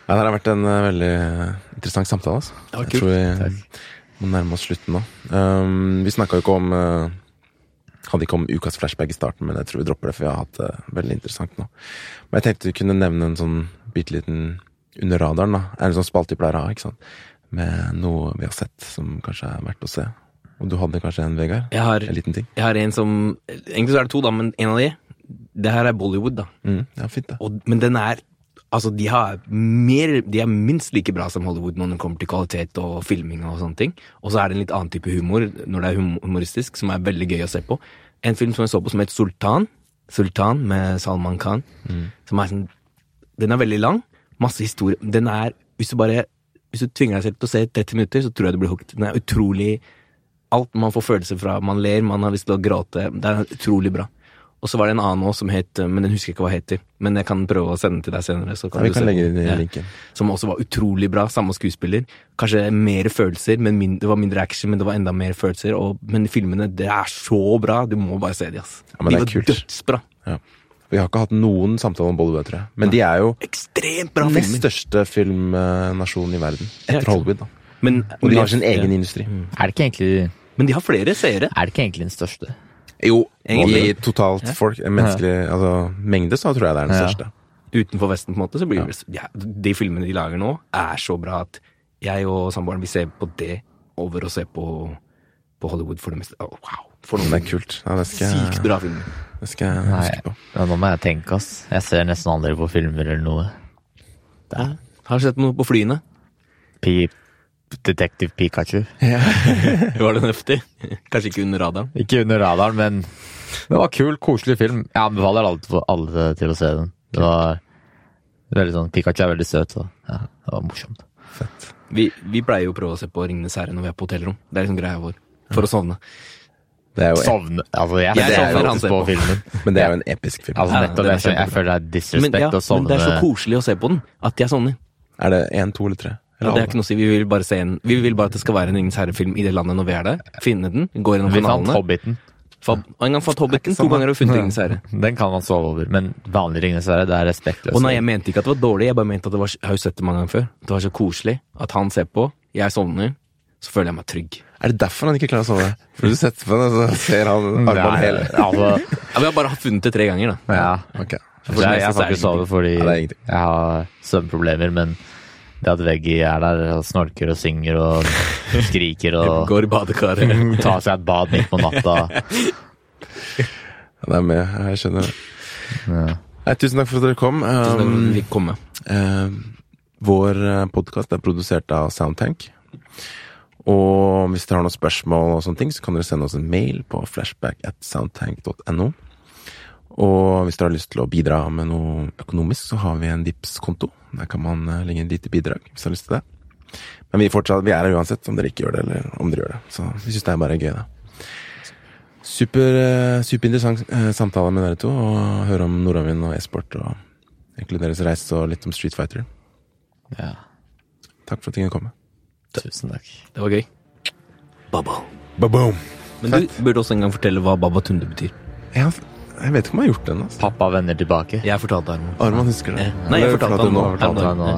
Ja, det har vært en uh, veldig eh, interessant samtale. Altså. Ja, Jeg tror vi må nærme oss slutten nå. Um, vi snakka jo ikke om uh, Hadde ikke om ukas flashback i starten, men jeg tror vi dropper det, for vi har hatt det veldig interessant nå. Men jeg tenkte vi kunne nevne en sånn bitte liten under radaren, da. Er en sånn spalte vi pleier å ha, ikke sant. Med noe vi har sett som kanskje er verdt å se. Og du hadde kanskje en, Vegard? Jeg har, En liten ting? jeg har en som Egentlig så er det to, da, men en av de det her er Bollywood, da. Mm, ja, fint, da. Og, men den er Altså, de, har mer, de er minst like bra som Hollywood når det kommer til kvalitet og filming og sånne ting. Og så er det en litt annen type humor når det er humoristisk, som er veldig gøy å se på. En film som jeg så på som het Sultan, Sultan med Salman Khan, som er sånn Den er veldig lang, masse historie. Den er Hvis du bare Hvis du tvinger deg selv til å se 30 minutter, så tror jeg du blir hooked. Den er utrolig Alt man får følelser fra. Man ler, man har lyst til å gråte. Det er utrolig bra. Og så var det en annen også som het Men den husker jeg ikke hva heter. Men jeg kan prøve å sende den til deg senere. Så kan Ja, vi du kan se legge den. i linken. Ja. Som også var utrolig bra. Samme skuespiller. Kanskje mer følelser, men mindre, det var mindre action, men det var enda mer følelser. Og, men filmene, det er så bra. Du må bare se de, ass. Ja, men det de er var kult. dødsbra. Ja. Vi har ikke hatt noen samtaler om Bollywood, tror jeg. Men de er jo Ekstremt bra den filmer. største filmnasjonen i verden. Ja, Etter Hollywood, da. Men, Og de har sin ja. egen industri. Er det ikke egentlig, Men de har flere seere. er det ikke egentlig den største? Jo, Egentlig. i totalt folk, menneskelig altså, mengde, så tror jeg det er den Ja. største. Utenfor Vesten, på en måte, så blir det ja, De filmene de lager nå, er så bra at jeg og samboeren vi ser på det over å se på, på Hollywood for det meste. Oh, wow! For noen det er kult. Ja, det skal, sykt bra film. det skal jeg huske på. nå må jeg tenke, ass. Jeg ser nesten aldri på filmer eller noe. Det er Har du sett noe på flyene? Pi Detective Pikachu. Var det heftig? Kanskje ikke under radaren? Ikke under radaren, men det var kul, koselig film. Jeg anbefaler alle, alle til å se den. Det var veldig sånn Pikachu er veldig søt, så ja, det var morsomt. Vi, vi pleier jo å prøve å se på Ringenes herre når vi er på hotellrom. Det er liksom greia vår. For å sovne. Det er jo, Sovne Altså, jeg, Jeg sovner alltid ser på på. filmen. men det er jo en episk film. Altså, nettopp den er Jeg føler det er Men, disrespekt ja, å men det er så koselig å se på den at jeg sovner. Er det én, to eller tre? Ja, det er ikke noe å si. Vi vil bare se en Vi vil bare at det skal være en Ringenes herre-film i det landet når vi er der. Finne den, gå gjennom Vi fant. Hobbiten. Fått- Og en gang fått Hobbiten, to ganger har vi funnet Ringenes herre. Den kan man sove over, men vanlig Ringenes herre, det er respektløst. Og nei, jeg mente ikke at det var dårlig, jeg bare mente at det var Jeg har jo sett det mange ganger før. Det var så koselig at han ser på, jeg sovner, så føler jeg meg trygg. Er det derfor han ikke klarer å sove? For du setter på den, og så ser han armene hele altså, Ja, Vi har bare funnet det tre ganger, da. ja. Ok. Jeg, jeg kan ikke sove fordi jeg har søvnproblemer, men det at Veggie er der og snorker og synger og skriker og Går i badekaret. tar seg et bad midt på natta Han det er med. Jeg skjønner det. ja. Nei, tusen takk for at dere kom. Tusen takk for at dere vi fikk komme. eh, vår podkast er produsert av Soundtank. Og hvis dere har noen spørsmål, og sånne ting, så kan dere sende oss en mail på flashback at soundtank.no. Og hvis dere har lyst til å bidra med noe økonomisk, så har vi en Vipps-konto. Der kan man eh, legge inn et lite bidrag, hvis dere har lyst til det. Men vi, fortsatt, vi er her uansett, om dere ikke gjør det, eller om dere gjør det. Så vi syns det er bare gøy, da. Super, eh, superinteressant eh, samtale med dere to, og høre om nordavind og e-sport, og egentlig deres reise, og litt om Street Fighter. ja. Takk for at du kom. komme. Tusen takk. Det var gøy. Baba. Ba-boom! Men du burde også en gang fortelle hva Baba Tunde betyr. Jeg, jeg vet ikke om jeg har gjort den. altså. Pappa vender tilbake. Jeg fortalte Arman. Arman husker det. Ja. Nei, jeg fortalte fortalte han nå. Fortalte han nå.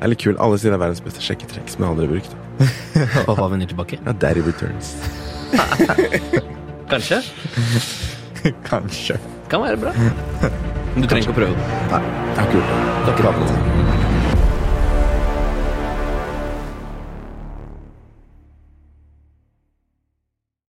Det er litt kul. Alle sier det er verdens beste sjekketrekk, som jeg aldri har brukt. Pappa vender tilbake. Ja, Daddy Returns. Kanskje. Kanskje. Kan være bra. Men du trenger ikke å prøve det. Nei, jeg har ikke gjort det. Du